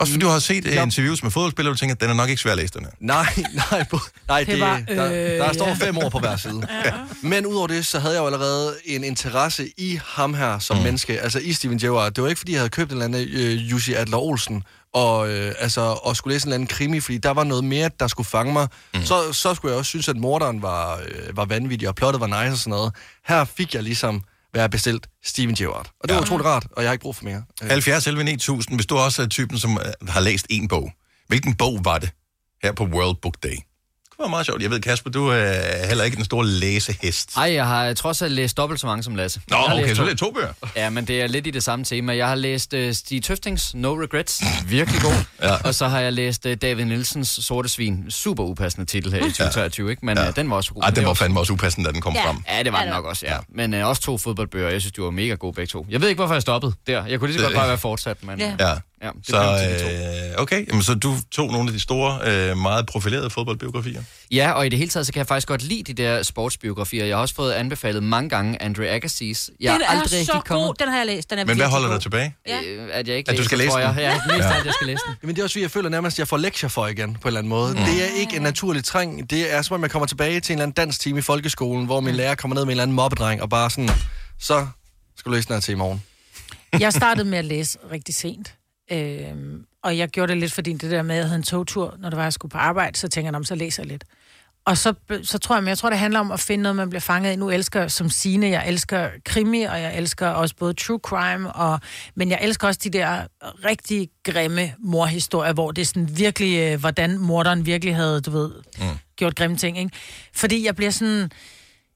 [SPEAKER 1] Også fordi du har set ja. interviews med fodboldspillere, og du tænker, at den er nok ikke svær at læse, den her.
[SPEAKER 3] Nej, <laughs> nej, nej det,
[SPEAKER 2] Det var,
[SPEAKER 3] der, der
[SPEAKER 2] øh,
[SPEAKER 3] står
[SPEAKER 2] ja.
[SPEAKER 3] fem ord på hver side. <laughs>
[SPEAKER 2] Ja.
[SPEAKER 3] Men udover det, så havde jeg jo allerede en interesse i ham her som mm. menneske, altså i Steven Gerrard. Det var ikke, fordi jeg havde købt en eller anden øh, Jussi Adler Olsen, og, øh, altså, og skulle læse en eller anden krimi, fordi der var noget mere, der skulle fange mig. Mm. Så, så skulle jeg også synes, at morderen var, øh, var vanvittig, og plottet var nice og sådan noget. Her fik jeg ligesom være bestilt Steven Gerrard. Og det var
[SPEAKER 1] Ja.
[SPEAKER 3] utroligt rart, og jeg har ikke brug for mere. Øh,
[SPEAKER 1] 70 11 9000, hvis du også er typen, som øh, har læst en bog. Hvilken bog var det her på World Book Day? Det var meget sjovt. Jeg ved, Kasper, du er heller ikke den store læsehest.
[SPEAKER 11] Ej, jeg har trods alt læst dobbelt så mange som Lasse.
[SPEAKER 1] Nå, okay,
[SPEAKER 11] læst
[SPEAKER 1] så
[SPEAKER 11] to.
[SPEAKER 1] er det to bøger.
[SPEAKER 11] Ja, men det er lidt i det samme tema. Jeg har læst uh, Stig Tøftings No Regrets, virkelig god. <laughs>
[SPEAKER 1] Ja.
[SPEAKER 11] Og så har jeg læst uh, David Nielsens Sorte Svin, super upassende titel her i 2023, ikke? Men
[SPEAKER 1] Ja.
[SPEAKER 11] uh, den var også god.
[SPEAKER 1] Ej, den
[SPEAKER 11] det
[SPEAKER 1] var fandme også upassende, da den kom
[SPEAKER 11] ja.
[SPEAKER 1] frem.
[SPEAKER 11] Ja, det var den nok også, ja. Men uh, også to fodboldbøger. Jeg synes, de var mega gode begge to. Jeg ved ikke, hvorfor jeg stoppede der. Jeg kunne lige så godt bare være fortsat, men...
[SPEAKER 2] Ja.
[SPEAKER 1] Ja.
[SPEAKER 11] Ja, det
[SPEAKER 1] så, øh, okay, Jamen, så du tog nogle af de store, øh, meget profilerede fodboldbiografier.
[SPEAKER 11] Ja, og i det hele taget, så kan jeg faktisk godt lide de der sportsbiografier. Jeg har også fået anbefalet mange gange Andre Agassiz. Jeg
[SPEAKER 7] den
[SPEAKER 11] er aldrig
[SPEAKER 7] så
[SPEAKER 11] rigtig
[SPEAKER 7] god,
[SPEAKER 11] kommet...
[SPEAKER 7] den har jeg læst. Den er
[SPEAKER 1] Men hvad holder dig tilbage?
[SPEAKER 7] Ja.
[SPEAKER 11] Øh, at jeg ikke
[SPEAKER 1] At du skal læse
[SPEAKER 11] tror jeg.
[SPEAKER 1] den?
[SPEAKER 11] Ja, mest
[SPEAKER 1] Ja.
[SPEAKER 11] jeg skal læse den.
[SPEAKER 3] Jamen det er også fordi, jeg føler nærmest, at jeg får lektier for igen, på en eller anden måde. Mm. Det er ikke en naturlig træng. Det er som om, jeg kommer tilbage til en eller anden dansk time i folkeskolen, hvor min lærer kommer ned med en eller anden mobbedreng, og bare sådan, så skal du læse den her til i morgen.
[SPEAKER 2] Jeg startede med at læse rigtig sent. Øhm, og jeg gjorde det lidt, fordi det der med, at jeg havde en togtur, når det var, jeg skulle på arbejde, så tænker jeg, "Nå, men så læser jeg lidt. Og så, så tror jeg, men jeg tror, det handler om at finde noget, man bliver fanget i. Nu elsker som Signe, jeg elsker krimi, og jeg elsker også både true crime, og, men jeg elsker også de der rigtig grimme morhistorier, hvor det er sådan virkelig, øh, hvordan morderen virkelig havde, du ved, mm. gjort grimme ting, ikke? Fordi jeg bliver sådan,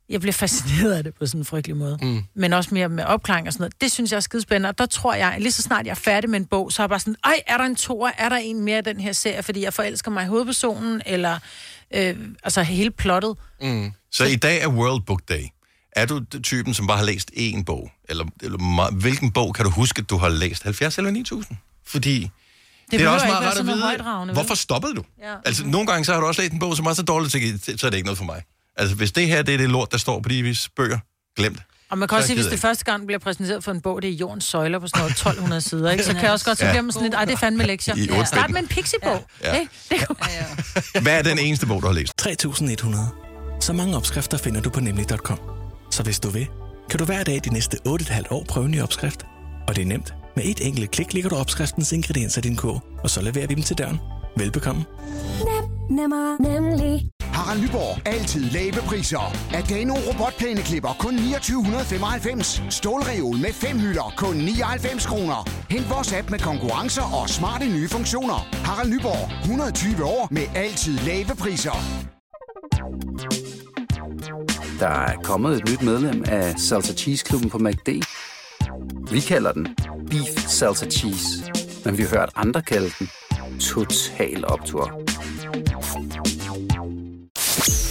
[SPEAKER 2] jeg bliver fascineret af det på sådan en frygtelig måde. Mm. Men også mere med opklaring og sådan noget. Det synes jeg er skidespændende. Og der tror jeg, lige så snart jeg er færdig med en bog, så er jeg bare sådan, ej, er der en toer? Er der en mere af den her serie? Fordi jeg forelsker mig i hovedpersonen, eller øh, altså hele plottet.
[SPEAKER 1] Mm. Så i dag er World Book Day. Er du typen, som bare har læst én bog? Eller, eller hvilken bog kan du huske, at du har læst? 70 eller 9000? Fordi det, det er også meget rart at vide, hvorfor stoppede du?
[SPEAKER 2] Ja.
[SPEAKER 1] Altså, nogle gange så har du også læst en bog, som er så dårlig, så så er det ikke noget for mig. Altså, hvis det her det er det lort, der står på de vis bøger, glem det.
[SPEAKER 2] Og man kan også
[SPEAKER 1] Så
[SPEAKER 2] sige, hvis det første gang bliver præsenteret for en bog, det er jordens søjler på sådan noget 1200 sider, ikke? så kan jeg også godt, så
[SPEAKER 1] Ja.
[SPEAKER 2] bliver man sådan lidt, ej, det er fandme lektier.
[SPEAKER 1] I otte
[SPEAKER 2] Start med en pixie-bog.
[SPEAKER 1] Ja.
[SPEAKER 2] Ikke? Det kan...
[SPEAKER 1] Hvad er den eneste bog, du har læst?
[SPEAKER 14] 3100. Så mange opskrifter finder du på nemlig.com. Så hvis du vil, kan du hver dag de næste 8,5 år prøve en ny opskrift. Og det er nemt. Med et enkelt klik ligger du opskriftens ingredienser i din kog, og så leverer vi dem til døren. Velbekomme.
[SPEAKER 15] Nemmer, nemlig. Harald Nyborg. Altid lave priser. Adano robotplæneklipper kun 2995. Stålreol med fem hylder kun 99 kroner. Hent vores app med konkurrencer og smarte nye funktioner. Harald Nyborg. 120 år med altid lave priser.
[SPEAKER 16] Der er kommet et nyt medlem af Salsa Cheese Klubben på MACD. Vi kalder den Beef Salsa Cheese, men vi har hørt andre kalde den Total Optor.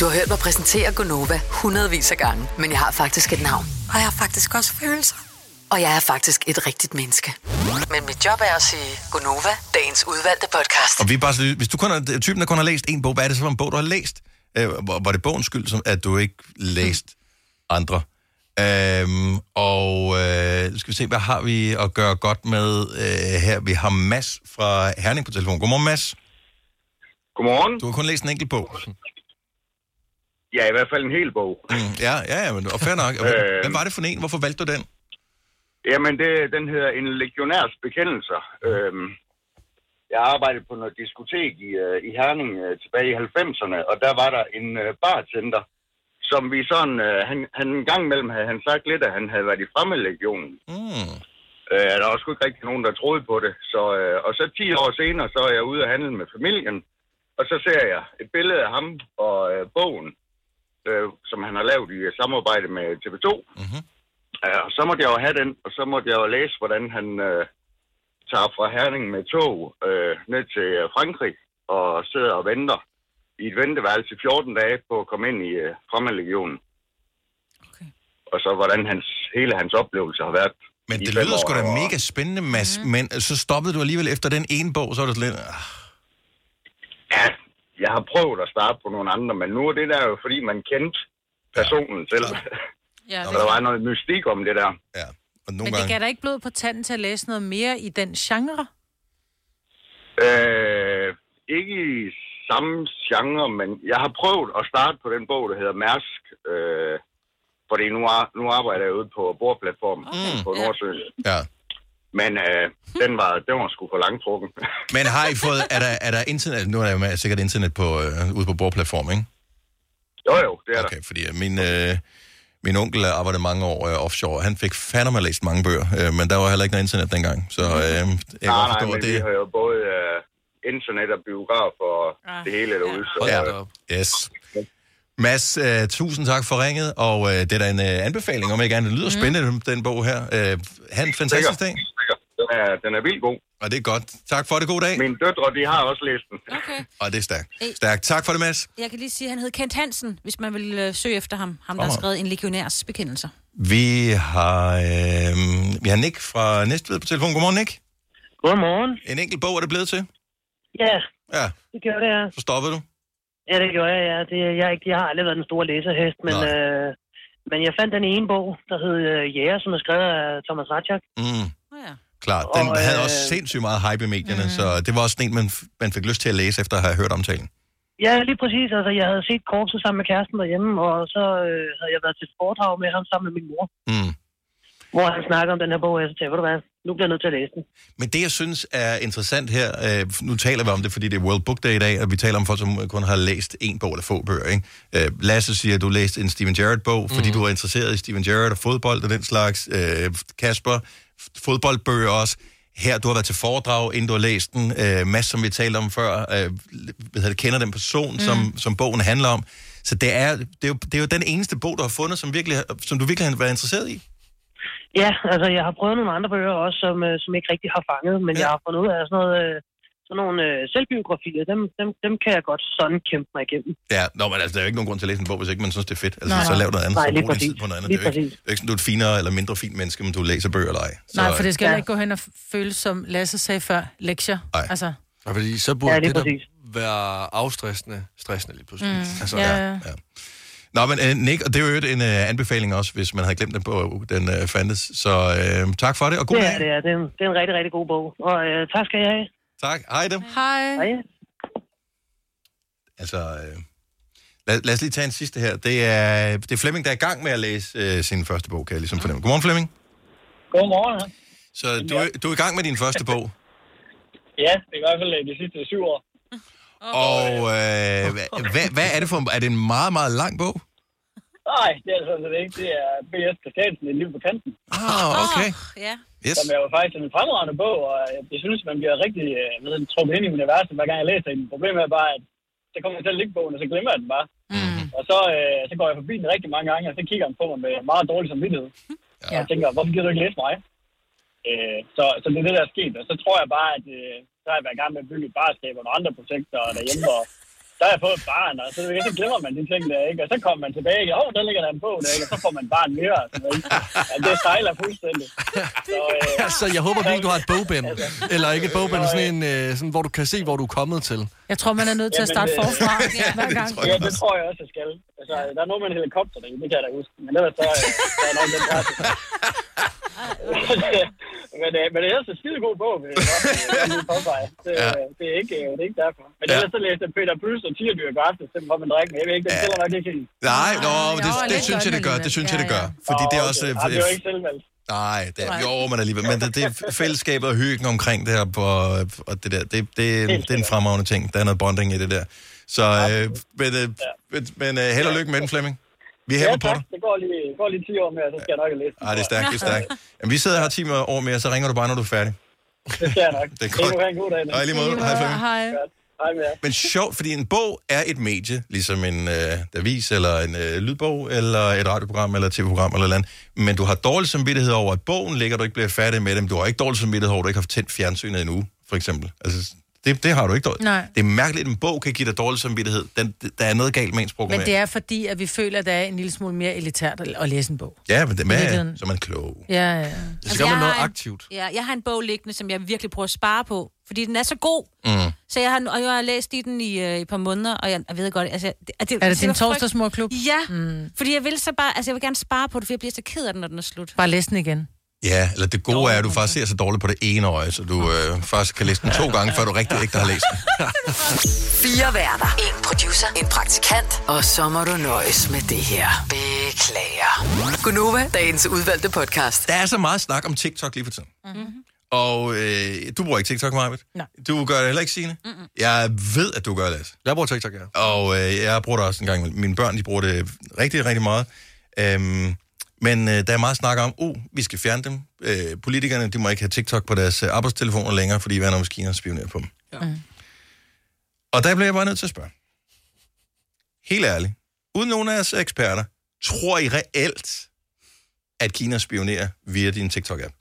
[SPEAKER 5] Du har hørt mig præsentere Gonova hundredvis af gange, men jeg har faktisk et navn. Og jeg har faktisk også følelser. Og jeg er faktisk et rigtigt menneske. Men mit job er at sige Gonova, dagens udvalgte podcast.
[SPEAKER 1] Og vi er bare, så- hvis du kun er typen, der kun har læst en bog, hvad er det så for en bog, du har læst? Øh, var, det bogens skyld, som, at du ikke læst andre? Øhm, og øh, skal vi se, hvad har vi at gøre godt med øh, her? Vi har Mads fra Herning på telefon. Godmorgen, Mads.
[SPEAKER 18] Godmorgen.
[SPEAKER 1] Du har kun læst en enkelt bog.
[SPEAKER 18] Ja, i hvert fald en hel bog.
[SPEAKER 1] Mm, ja, ja, ja, men, og fair nok. <laughs>
[SPEAKER 18] Øh.
[SPEAKER 1] Hvad var det for en? Hvorfor valgte du den?
[SPEAKER 18] Jamen, det, den hedder En legionærs bekendelser. Øhm, jeg arbejdede på noget diskotek i, øh, i Herning øh, tilbage i 90'erne, og der var der en øh, bartender, som vi sådan, øh, han, han en gang imellem havde han sagt lidt, at han havde været i fremmedlegionen.
[SPEAKER 1] Mm.
[SPEAKER 18] Øh, der var sgu ikke rigtig nogen, der troede på det. Så, øh, og så 10 år senere, så er jeg ude at handle med familien, og så ser jeg et billede af ham og øh, bogen, øh, som han har lavet i øh, samarbejde med TV2.
[SPEAKER 1] Mm-hmm.
[SPEAKER 18] Ja, og så måtte jeg jo have den, og så måtte jeg jo læse, hvordan han øh, tager fra Herning med tog øh, ned til øh, Frankrig og sidder og venter i et venteværelse i 14 dage på at komme ind i øh, fremmedlegionen. Okay. Og så hvordan hans, hele hans oplevelse har været.
[SPEAKER 1] Men det lyder sgu da mega spændende, Mads, mm. men så stoppede du alligevel efter den ene bog, så var det lidt... ah,
[SPEAKER 18] Ja, jeg har prøvet at starte på nogle andre, men nu er det der jo, fordi man kendte personen selv.
[SPEAKER 2] Ja,
[SPEAKER 18] og der var noget mystik om det der.
[SPEAKER 1] Ja, og
[SPEAKER 2] Men det gav dig ikke blod på tanden til at læse noget mere i den genre?
[SPEAKER 18] Øh, ikke i samme genre, men jeg har prøvet at starte på den bog, der hedder Mærsk. Øh, fordi nu, ar- nu arbejder jeg ude på bordplatformen okay. på Nordsøen.
[SPEAKER 1] Ja.
[SPEAKER 18] Men øh, den, var, den var sgu for langtrukken. <laughs>
[SPEAKER 1] Men har I fået, er der, er der internet, nu er der jo sikkert internet på, øh, ude på bordplatform, ikke?
[SPEAKER 18] Jo, jo, det er
[SPEAKER 1] okay, der. fordi øh, min, øh, min onkel arbejdede mange år øh, offshore, og han fik fandme læst mange bøger, øh, men der var heller ikke noget internet dengang, så øh, jeg
[SPEAKER 18] nej,
[SPEAKER 1] godt
[SPEAKER 18] nej,
[SPEAKER 1] forstå,
[SPEAKER 18] men det... vi har jo både øh, internet og biograf og ah. det hele derude. Så,
[SPEAKER 1] Ja,
[SPEAKER 18] øh,
[SPEAKER 1] yes. Mads, uh, tusind tak for ringet, og uh, det er da en uh, anbefaling, om ikke andet. Det lyder spændende, den bog her. Uh, ha' en fantastisk dag.
[SPEAKER 18] Er, den er vildt god.
[SPEAKER 1] Og det er godt. Tak for det. God dag.
[SPEAKER 18] Mine døtre, de har også læst den.
[SPEAKER 7] Okay.
[SPEAKER 1] Og det er stærkt. Stærkt. Tak for det, Mads.
[SPEAKER 7] Jeg kan lige sige, at han hed Kent Hansen, hvis man vil øh, søge efter ham. Ham, der har skrevet en legionærs bekendelser.
[SPEAKER 1] Vi har, øh, vi har Nick fra Næstved på telefon. Godmorgen, Nick.
[SPEAKER 19] Godmorgen.
[SPEAKER 1] En enkelt bog er det blevet til?
[SPEAKER 19] Ja,
[SPEAKER 1] Ja.
[SPEAKER 19] det gjorde det, ja.
[SPEAKER 1] Så stoppede du?
[SPEAKER 19] Ja, det gjorde jeg, ja. Det, jeg, er ikke, jeg har aldrig været den store læserhest, men, øh, men jeg fandt den ene bog, der hed øh, Jæger, som er skrevet af Thomas Ratchak.
[SPEAKER 1] Mm. Klart. Den
[SPEAKER 19] Og,
[SPEAKER 1] havde
[SPEAKER 19] øh,
[SPEAKER 1] også sindssygt meget hype i medierne, mm. så det var også en, man, man fik lyst til at læse, efter at have hørt omtalen.
[SPEAKER 19] Ja, lige præcis. Altså, jeg havde set korpset sammen med kæresten derhjemme, og så øh, havde jeg været til foredrag med ham sammen med min mor,
[SPEAKER 1] Mm.
[SPEAKER 19] hvor han snakker om den her bog, og jeg ved du hvad, nu bliver jeg nødt til at læse den.
[SPEAKER 1] Men det, jeg synes er interessant her, øh, nu taler vi om det, fordi det er World Book Day i dag, og vi taler om folk, som kun har læst en bog eller få bøger. Ikke? Øh, Lasse siger, at du læste en Steven Gerrard-bog, fordi
[SPEAKER 3] Mhm.
[SPEAKER 1] du er interesseret i Steven Gerrard og fodbold og den slags. Øh, Kasper, fodboldbøger også. Her, du har været til foredrag, inden du har læst den. Øh, Mads, som vi talte om før, øh, hedder det, kender den person, mm. som, som bogen handler om. Så det er, det, er jo, det er jo den eneste bog, du har fundet, som, virkelig, som du virkelig har været interesseret i.
[SPEAKER 19] Ja, altså, jeg har prøvet nogle andre bøger også, som, øh, som ikke rigtig har fanget, men ja. jeg har fundet ud af sådan noget... Øh, sådan nogle øh, selvbiografier, dem, dem, dem kan jeg godt sådan kæmpe mig igennem.
[SPEAKER 1] Ja, nå, men altså, der er jo ikke nogen grund til at læse en bog, hvis ikke man synes, det er fedt. Altså,
[SPEAKER 19] Nej,
[SPEAKER 1] så lav noget andet,
[SPEAKER 19] Nej,
[SPEAKER 1] så brug din tid på noget andet.
[SPEAKER 19] Lige
[SPEAKER 1] det er jo ikke, det er ikke sådan, du er et finere eller mindre fint menneske, men du læser bøger eller ej. Så,
[SPEAKER 2] Nej, for det skal
[SPEAKER 19] Ja.
[SPEAKER 2] ja. ikke gå hen og føles, som Lasse sagde før, lektier.
[SPEAKER 1] Nej.
[SPEAKER 2] Altså,
[SPEAKER 3] Og fordi så burde
[SPEAKER 19] Ja,
[SPEAKER 3] ja, det,
[SPEAKER 19] præcis.
[SPEAKER 3] der være afstressende, stressende lige pludselig.
[SPEAKER 2] Mm.
[SPEAKER 3] Altså,
[SPEAKER 2] Ja,
[SPEAKER 3] ja.
[SPEAKER 2] ja.
[SPEAKER 1] Nå, men uh, Nick, og det er jo en uh, anbefaling også, hvis man havde glemt den på, den uh, fandtes. Så uh, tak for det, og god
[SPEAKER 19] det
[SPEAKER 1] dag.
[SPEAKER 19] er det, er. Det er, en, det er en rigtig, rigtig god bog. Og øh, tak skal jeg have.
[SPEAKER 1] Tak. Hej dem.
[SPEAKER 2] Hej.
[SPEAKER 19] Hej.
[SPEAKER 1] Altså, uh, lad, lad os lige tage en sidste her. Det er, det er Flemming, der er i gang med at læse uh, sin første bog, kan jeg ligesom fornemme. Godmorgen, Flemming.
[SPEAKER 20] Godmorgen.
[SPEAKER 1] Så du, er- du er i gang med din første bog.
[SPEAKER 20] Ja, det er i hvert fald øh, de sidste syv år.
[SPEAKER 1] Og uh, hvad, hvad er det for en- Er det en meget, meget lang bog?
[SPEAKER 20] Nej, det er sådan set ikke. Det er B.S. Christiansen, Et liv på kanten.
[SPEAKER 1] Ah, okay.
[SPEAKER 7] Ja.
[SPEAKER 1] Yes.
[SPEAKER 20] Som er jo faktisk en fremragende bog, og jeg, synes, man bliver rigtig øh, ved, trukket ind i universet, hver gang jeg læser den. Problemet er bare, at så kommer jeg til at ligge bogen, og så glemmer jeg den bare. Mm. Og så, øh, så går jeg forbi den rigtig mange gange, og så kigger han på mig med meget dårlig samvittighed. Ja. Og jeg tænker, hvorfor gider du ikke læse mig? Øh, så, så det er det, der er sket. Og så tror jeg bare, at øh, så har jeg været i gang med at bygge et barskab og nogle andre projekter derhjemme, og så har jeg fået et barn, og så, så glemmer man de ting der, ikke? Og så kommer man tilbage, og oh, der ligger der en bog der, ikke? Og så får man et barn mere, og sådan noget, ikke? Ja, det sejler fuldstændig. Så, øh,
[SPEAKER 3] Altså, jeg håber virkelig, du har et bogbind. Eller ikke et bogbind, sådan en, øh, sådan, hvor du kan se, hvor du er kommet til.
[SPEAKER 2] jeg tror, man er nødt til at starte
[SPEAKER 20] Jamen, øh,
[SPEAKER 2] forfra <laughs> hver gang.
[SPEAKER 20] Ja, det tror jeg også, jeg skal. Altså, der er noget med en helikopter der, det kan jeg da huske. Men ellers så, øh, så er nok den der. <laughs> <laughs> men, øh, men det er altså en skide god bog, vil jeg godt, øh, påpege. Det,
[SPEAKER 1] Ja.
[SPEAKER 20] ja. det, er ikke, øh, det er ikke derfor. Men
[SPEAKER 1] Ja.
[SPEAKER 20] ellers så læste jeg Peter Bøs og Tierdyr i går aftes, simpelthen hvor man drikker. Jeg ved ikke, det
[SPEAKER 1] Ja.
[SPEAKER 20] nok ikke helt.
[SPEAKER 1] Nej, nå, det, det,
[SPEAKER 2] lidt
[SPEAKER 1] synes jeg, det gør. Det synes jeg, det gør. Fordi det er også...
[SPEAKER 20] Ja, det er jo ikke selvvalgt.
[SPEAKER 1] Nej, det er, jo, men alligevel. Men det, det er fællesskabet og hyggen omkring det her, på, og det der, det, det, det er en fremragende ting. Der er noget bonding i det der. Så, øh, men, øh, men øh, held og lykke med den, Flemming. Vi hæpper på
[SPEAKER 20] ja,
[SPEAKER 1] dig.
[SPEAKER 20] tak. Det går lige, det går lige 10 år mere, så skal jeg nok have læst. den.
[SPEAKER 1] Ej, det er stærkt, det er stærkt. <laughs> Jamen, vi sidder her 10 år mere, så ringer du bare, når du er færdig.
[SPEAKER 20] Det skal jeg nok.
[SPEAKER 1] Det er godt.
[SPEAKER 20] have en god dag.
[SPEAKER 1] I lige måde. Hej, Flemming.
[SPEAKER 2] Hej.
[SPEAKER 20] Hej med jer.
[SPEAKER 1] Men sjovt, fordi en bog er et medie, ligesom en øh, avis, eller en øh, lydbog, eller et radioprogram, eller et tv-program, eller andet. Men du har dårlig samvittighed over, at bogen ligger, du ikke bliver færdig med dem. Du har ikke dårlig samvittighed over, at du ikke har tændt fjernsynet endnu, for eksempel. Altså, det, det har du ikke dårligt.
[SPEAKER 2] Nej.
[SPEAKER 1] Det er mærkeligt, at en bog kan give dig dårlig samvittighed. Den, der er noget galt med ens
[SPEAKER 2] Men
[SPEAKER 1] programmering.
[SPEAKER 2] det er fordi, at vi føler, at det er en lille smule mere elitært at læse en bog.
[SPEAKER 1] Ja, men det er, så er man klog.
[SPEAKER 2] Ja, ja.
[SPEAKER 3] Så gør man noget
[SPEAKER 7] en-
[SPEAKER 3] aktivt.
[SPEAKER 7] Ja, jeg har en bog liggende, som jeg virkelig prøver at spare på, fordi den er så god.
[SPEAKER 1] Mm.
[SPEAKER 7] Så jeg har, og jeg har læst i den i øh, et par måneder, og jeg, jeg ved godt, altså... Det, det,
[SPEAKER 2] Er det din
[SPEAKER 7] var frygt-
[SPEAKER 2] torsdagsmorklub?
[SPEAKER 7] Ja, mm. fordi jeg vil så bare, altså jeg vil gerne spare på det, for jeg bliver så ked af den, når den er slut.
[SPEAKER 2] Bare læs den igen.
[SPEAKER 1] Ja, eller det gode er, at du faktisk ser så dårligt på det ene øje, så du øh, faktisk kan læse den to gange, før du rigtig ikke har læst den. <laughs>
[SPEAKER 5] Fire værter. En producer. En praktikant. Og så må du nøjes med det her. Beklager. Gunova, dagens udvalgte podcast.
[SPEAKER 1] Der er så meget snak om TikTok lige for tiden.
[SPEAKER 5] Mm-hmm.
[SPEAKER 1] Og øh, du bruger ikke TikTok, Marvitt?
[SPEAKER 2] Nej.
[SPEAKER 1] Du gør det heller ikke, Signe? Mm-mm. Jeg ved, at du gør det.
[SPEAKER 3] Jeg bruger TikTok, ja.
[SPEAKER 1] Og øh, jeg bruger det også en gang. Mine børn, de bruger det rigtig, rigtig meget. Øhm, men øh, der er meget snak om, uh, vi skal fjerne dem. Øh, politikerne, de må ikke have TikTok på deres øh, arbejdstelefoner længere, fordi hvad er hvis Kina spionerer på dem?
[SPEAKER 2] Ja.
[SPEAKER 1] Og der bliver jeg bare nødt til at spørge. Helt ærligt. Uden nogen af jeres eksperter, tror I reelt, at Kina spionerer via din TikTok-app?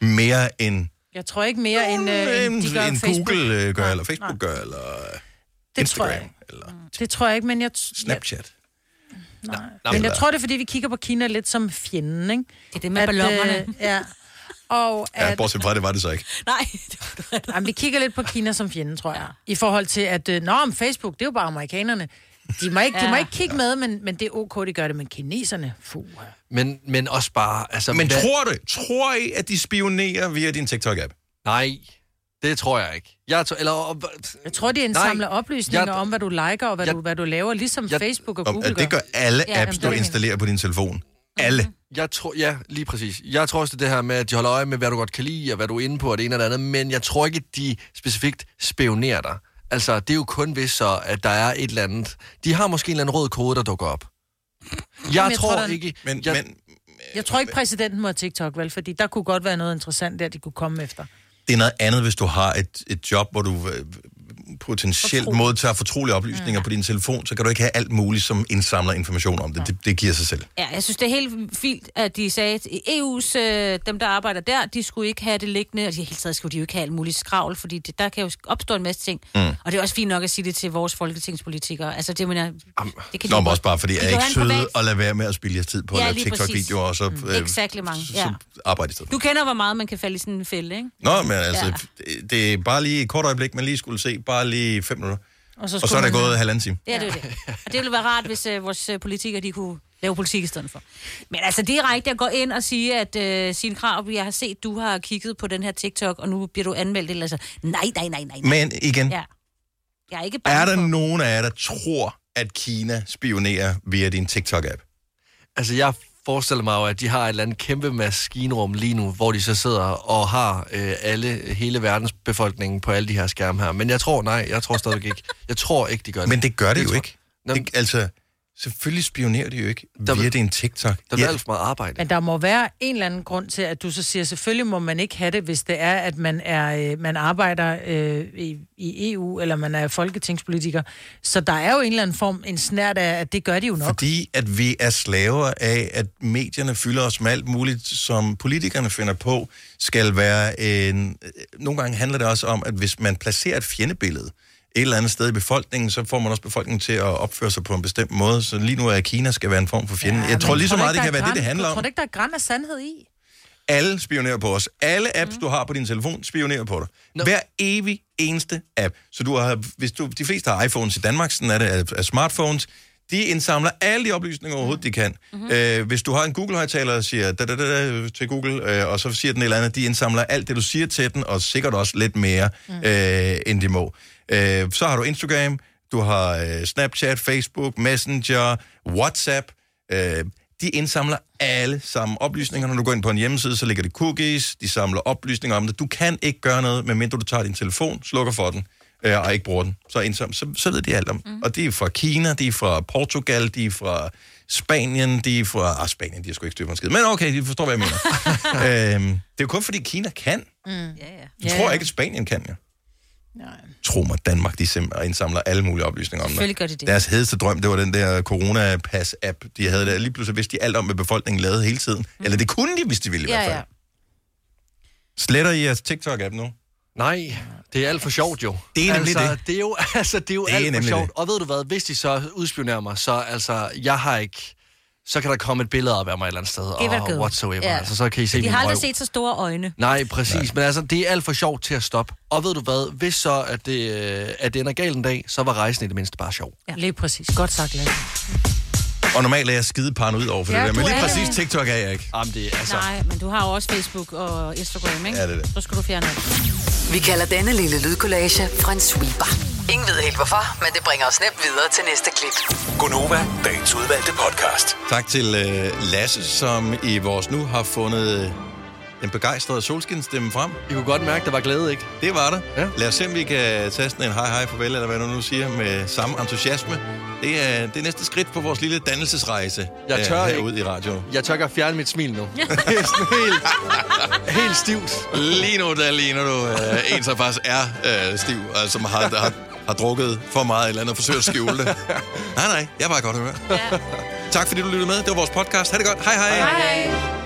[SPEAKER 1] Mere end,
[SPEAKER 2] Jeg tror ikke mere, end, øh, end de gør
[SPEAKER 1] end. Google øh, gør,
[SPEAKER 2] Nej,
[SPEAKER 1] eller Facebook
[SPEAKER 2] nej.
[SPEAKER 1] gør, eller
[SPEAKER 2] Det
[SPEAKER 1] Instagram,
[SPEAKER 2] tror jeg.
[SPEAKER 1] eller
[SPEAKER 2] Det tror jeg ikke, men jeg... t-
[SPEAKER 1] Snapchat.
[SPEAKER 2] Nej. Men jeg tror, det er, fordi vi kigger på Kina lidt som fjenden, ikke?
[SPEAKER 7] Det er det med ballonerne.
[SPEAKER 2] Øh, ja. Og
[SPEAKER 1] Ja,
[SPEAKER 2] at,
[SPEAKER 1] bortset fra det var det så ikke. <laughs>
[SPEAKER 7] Nej.
[SPEAKER 2] Jamen, vi kigger lidt på Kina som fjende, tror jeg. I forhold til, at... øh, Nå, om Facebook, det er jo bare amerikanerne. De må ikke, de må
[SPEAKER 7] Ja.
[SPEAKER 2] ikke kigge med, men, men det er ok, de gør det. Men kineserne, fuh.
[SPEAKER 3] Men, men også bare... Altså,
[SPEAKER 1] Men
[SPEAKER 3] hvad-
[SPEAKER 1] tror du, tror I, at de spionerer via din TikTok-app?
[SPEAKER 3] Nej, det tror jeg ikke. Jeg, tror, eller,
[SPEAKER 2] Jeg tror, de indsamler oplysninger om, hvad du liker og hvad,
[SPEAKER 3] Jeg-
[SPEAKER 2] du, hvad du laver, ligesom Facebook og Google
[SPEAKER 1] det gør alle
[SPEAKER 2] Ja,
[SPEAKER 1] apps,
[SPEAKER 2] jamen,
[SPEAKER 1] du
[SPEAKER 2] er
[SPEAKER 1] installerer på din telefon. Alle.
[SPEAKER 3] Jeg tror, ja, lige præcis. Jeg tror også, det er det her med, at de holder øje med, hvad du godt kan lide, og hvad du er inde på, og det ene og det andet, men jeg tror ikke, at de specifikt spionerer dig. Altså, det er jo kun hvis så, at der er et eller andet... De har måske en eller anden rød kode, der dukker op. Jeg,
[SPEAKER 2] jeg
[SPEAKER 3] tror,
[SPEAKER 2] tror, der-
[SPEAKER 3] ikke...
[SPEAKER 1] Men,
[SPEAKER 3] jeg,
[SPEAKER 1] men
[SPEAKER 2] Jeg tror ikke, præsidenten må have TikTok, vel? Fordi der kunne godt være noget interessant der, de kunne komme efter
[SPEAKER 1] det er noget andet, hvis du har et, et job, hvor du øh, potentielt
[SPEAKER 2] Fortroligt.
[SPEAKER 1] modtager fortrolige oplysninger mm. på din telefon, så kan du ikke have alt muligt, som indsamler information om det. Det, det giver sig selv.
[SPEAKER 7] Ja, jeg synes, det er helt fint, at de sagde, at EU's, øh, dem der arbejder der, de skulle ikke have det liggende, og de hele taget skulle de jo ikke have alt muligt skravl, fordi det, der kan jo opstå en masse ting.
[SPEAKER 1] Mm.
[SPEAKER 7] Og det er også fint nok at sige det til vores folketingspolitikere. Altså, det mener jeg, det kan
[SPEAKER 1] Nå, men også bare, fordi jeg er ikke søde
[SPEAKER 7] privat-
[SPEAKER 1] at lade være med at spille jeres tid på at
[SPEAKER 7] Ja,
[SPEAKER 1] lave
[SPEAKER 7] lige
[SPEAKER 1] TikTok-videoer, og så,
[SPEAKER 7] Mm.
[SPEAKER 1] øh,
[SPEAKER 7] Exakt mange, ja.
[SPEAKER 1] så arbejde i stedet.
[SPEAKER 7] Du kender, hvor meget man kan falde i sådan en fælde, ikke?
[SPEAKER 1] Nå, men altså,
[SPEAKER 7] Ja.
[SPEAKER 1] det, det er bare lige et kort øjeblik, man lige skulle se, bare lige fem minutter.
[SPEAKER 2] Og så,
[SPEAKER 1] Og så er der gået halvanden time.
[SPEAKER 7] Ja, det er det. <laughs> Og det ville være rart, hvis uh, vores uh, politikere, de kunne lave politik i stedet for. Men altså direkte at gå ind og sige, at uh, sin krav, jeg har set, du har kigget på den her TikTok, og nu bliver du anmeldt, eller så. Nej, nej, nej, nej. nej.
[SPEAKER 1] Men igen,
[SPEAKER 7] Ja. Jeg er ikke
[SPEAKER 1] er der
[SPEAKER 7] for...
[SPEAKER 1] nogen af jer, der tror, at Kina spionerer via din TikTok-app?
[SPEAKER 3] Altså, jeg forestiller mig jo, at de har et eller andet kæmpe maskinrum lige nu, hvor de så sidder og har øh, alle, hele verdens befolkning på alle de her skærme her. Men jeg tror, nej, jeg tror stadig ikke. Jeg tror ikke, de gør det.
[SPEAKER 1] Men det gør det jo
[SPEAKER 3] tror-
[SPEAKER 1] ikke. Det, altså, selvfølgelig spionerer de jo ikke via din TikTok.
[SPEAKER 3] Der bliver alt for meget arbejde.
[SPEAKER 2] Men der må være en eller anden grund til, at du så siger, selvfølgelig må man ikke have det, hvis det er, at man, er, øh, man arbejder øh, i, i EU, eller man er folketingspolitiker. Så der er jo en eller anden form, en snært af, at det gør de jo nok.
[SPEAKER 1] Fordi at vi er slaver af, at medierne fylder os med alt muligt, som politikerne finder på, skal være en... Nogle gange handler det også om, at hvis man placerer et fjendebillede et eller andet sted i befolkningen, så får man også befolkningen til at opføre sig på en bestemt måde. Så lige nu er Kina skal være en form for fjende. Ja, jeg tror lige så meget, det kan være det, det handler
[SPEAKER 2] Jeg
[SPEAKER 1] om.
[SPEAKER 2] tror du ikke, der er græn af sandhed i?
[SPEAKER 1] Alle spionerer på os. Alle apps, mm. du har på din telefon, spionerer på dig. No. Hver evig eneste app. Så du har, hvis du, de fleste har iPhones i Danmark, sådan er det af, af smartphones, de indsamler alle de oplysninger overhovedet, de kan. Mm-hmm. Øh, hvis du har en Google-højtaler og siger da, da, da, da, til Google, øh, og så siger den et eller andet, de indsamler alt det, du siger til den, og sikkert også lidt mere, mm. øh, end de må. Øh, så har du Instagram, du har øh, Snapchat, Facebook, Messenger, WhatsApp. Øh, de indsamler alle sammen oplysninger. Når du går ind på en hjemmeside, så ligger det cookies, de samler oplysninger om det. Du kan ikke gøre noget, medmindre du tager din telefon, slukker for den, øh, og ikke bruger den. Så, indsam, så, så ved de alt om. Mm. Og de er fra Kina, de er fra Portugal, de er fra Spanien, de er fra... Ah, Spanien, de har sgu ikke styr på en skid. Men okay, de forstår, hvad jeg mener. <laughs> øhm, det er jo kun fordi Kina kan.
[SPEAKER 2] Mm. Ja, ja.
[SPEAKER 1] Jeg tror ikke, at Spanien kan, ja. Tro mig, Danmark, de indsamler alle mulige oplysninger om
[SPEAKER 7] Selvfølgelig
[SPEAKER 1] det.
[SPEAKER 7] gør de det.
[SPEAKER 1] Deres hedeste drøm, det var den der coronapas-app, de havde der. Lige pludselig vidste de alt om, hvad befolkningen lavede hele tiden. Mm. Eller det kunne de, hvis de ville i
[SPEAKER 7] Ja,
[SPEAKER 1] hvert fald.
[SPEAKER 7] ja.
[SPEAKER 1] Sletter I jeres TikTok-app nu?
[SPEAKER 3] Nej, det er alt for sjovt jo.
[SPEAKER 1] Det er nemlig
[SPEAKER 3] altså,
[SPEAKER 1] det.
[SPEAKER 3] Det er jo, <laughs> altså, det er jo
[SPEAKER 1] Det er
[SPEAKER 3] alt for
[SPEAKER 1] nemlig
[SPEAKER 3] sjovt.
[SPEAKER 1] det.
[SPEAKER 3] Og ved du hvad, hvis de så udspionerer mig, så altså, jeg har ikke... Så kan der komme et billede op af mig et eller andet sted, og
[SPEAKER 7] go.
[SPEAKER 3] whatsoever.
[SPEAKER 7] Ja.
[SPEAKER 3] Altså, så kan I se
[SPEAKER 7] De har aldrig
[SPEAKER 3] røv.
[SPEAKER 7] set så store øjne.
[SPEAKER 3] Nej, præcis. Nej. Men altså, det er alt for sjovt til at stoppe. Og ved du hvad, hvis så, at det, øh, at det ender galt en dag, så var rejsen i det mindste bare sjov.
[SPEAKER 2] Ja. Lige præcis. Godt sagt, Lasse.
[SPEAKER 1] Og normalt er jeg skide paranoid over for
[SPEAKER 7] Ja,
[SPEAKER 1] det der, men lige præcis
[SPEAKER 7] det.
[SPEAKER 1] TikTok er jeg ikke.
[SPEAKER 3] Jamen, det er
[SPEAKER 7] Altså. Nej, men du har jo også Facebook og Instagram, ikke?
[SPEAKER 1] Ja, det er det.
[SPEAKER 7] Så skal du fjerne alt.
[SPEAKER 5] Vi kalder denne lille lydkollage en sweeper. Ingen ved helt hvorfor, men det bringer os nemt videre til næste klip.
[SPEAKER 10] Gunova, dagens udvalgte podcast.
[SPEAKER 1] Tak til øh, Lasse, som i vores nu har fundet den begejstrede solskinstemme frem.
[SPEAKER 3] I kunne godt mærke, der var glæde, ikke?
[SPEAKER 1] Det var der. Ja. Lad os se, om vi kan tage sådan en hej hej farvel, eller hvad du nu siger, med samme entusiasme. Det er det er næste skridt på vores lille dannelsesrejse
[SPEAKER 3] Jeg tør
[SPEAKER 1] øh,
[SPEAKER 3] ikke.
[SPEAKER 1] herude i radioen.
[SPEAKER 3] Jeg tør ikke fjerne mit smil nu. <laughs> det er sådan helt, helt stivt.
[SPEAKER 1] Lige nu, der ligner du øh, en, som faktisk er øh, stiv, altså, som har, har, har drukket for meget eller andet og forsøger at skjule det. <laughs> Nej, nej, jeg bare i godt humør. Ja. Tak fordi du lyttede med. Det var vores podcast. Ha' det godt. Hej hej.
[SPEAKER 7] Hej.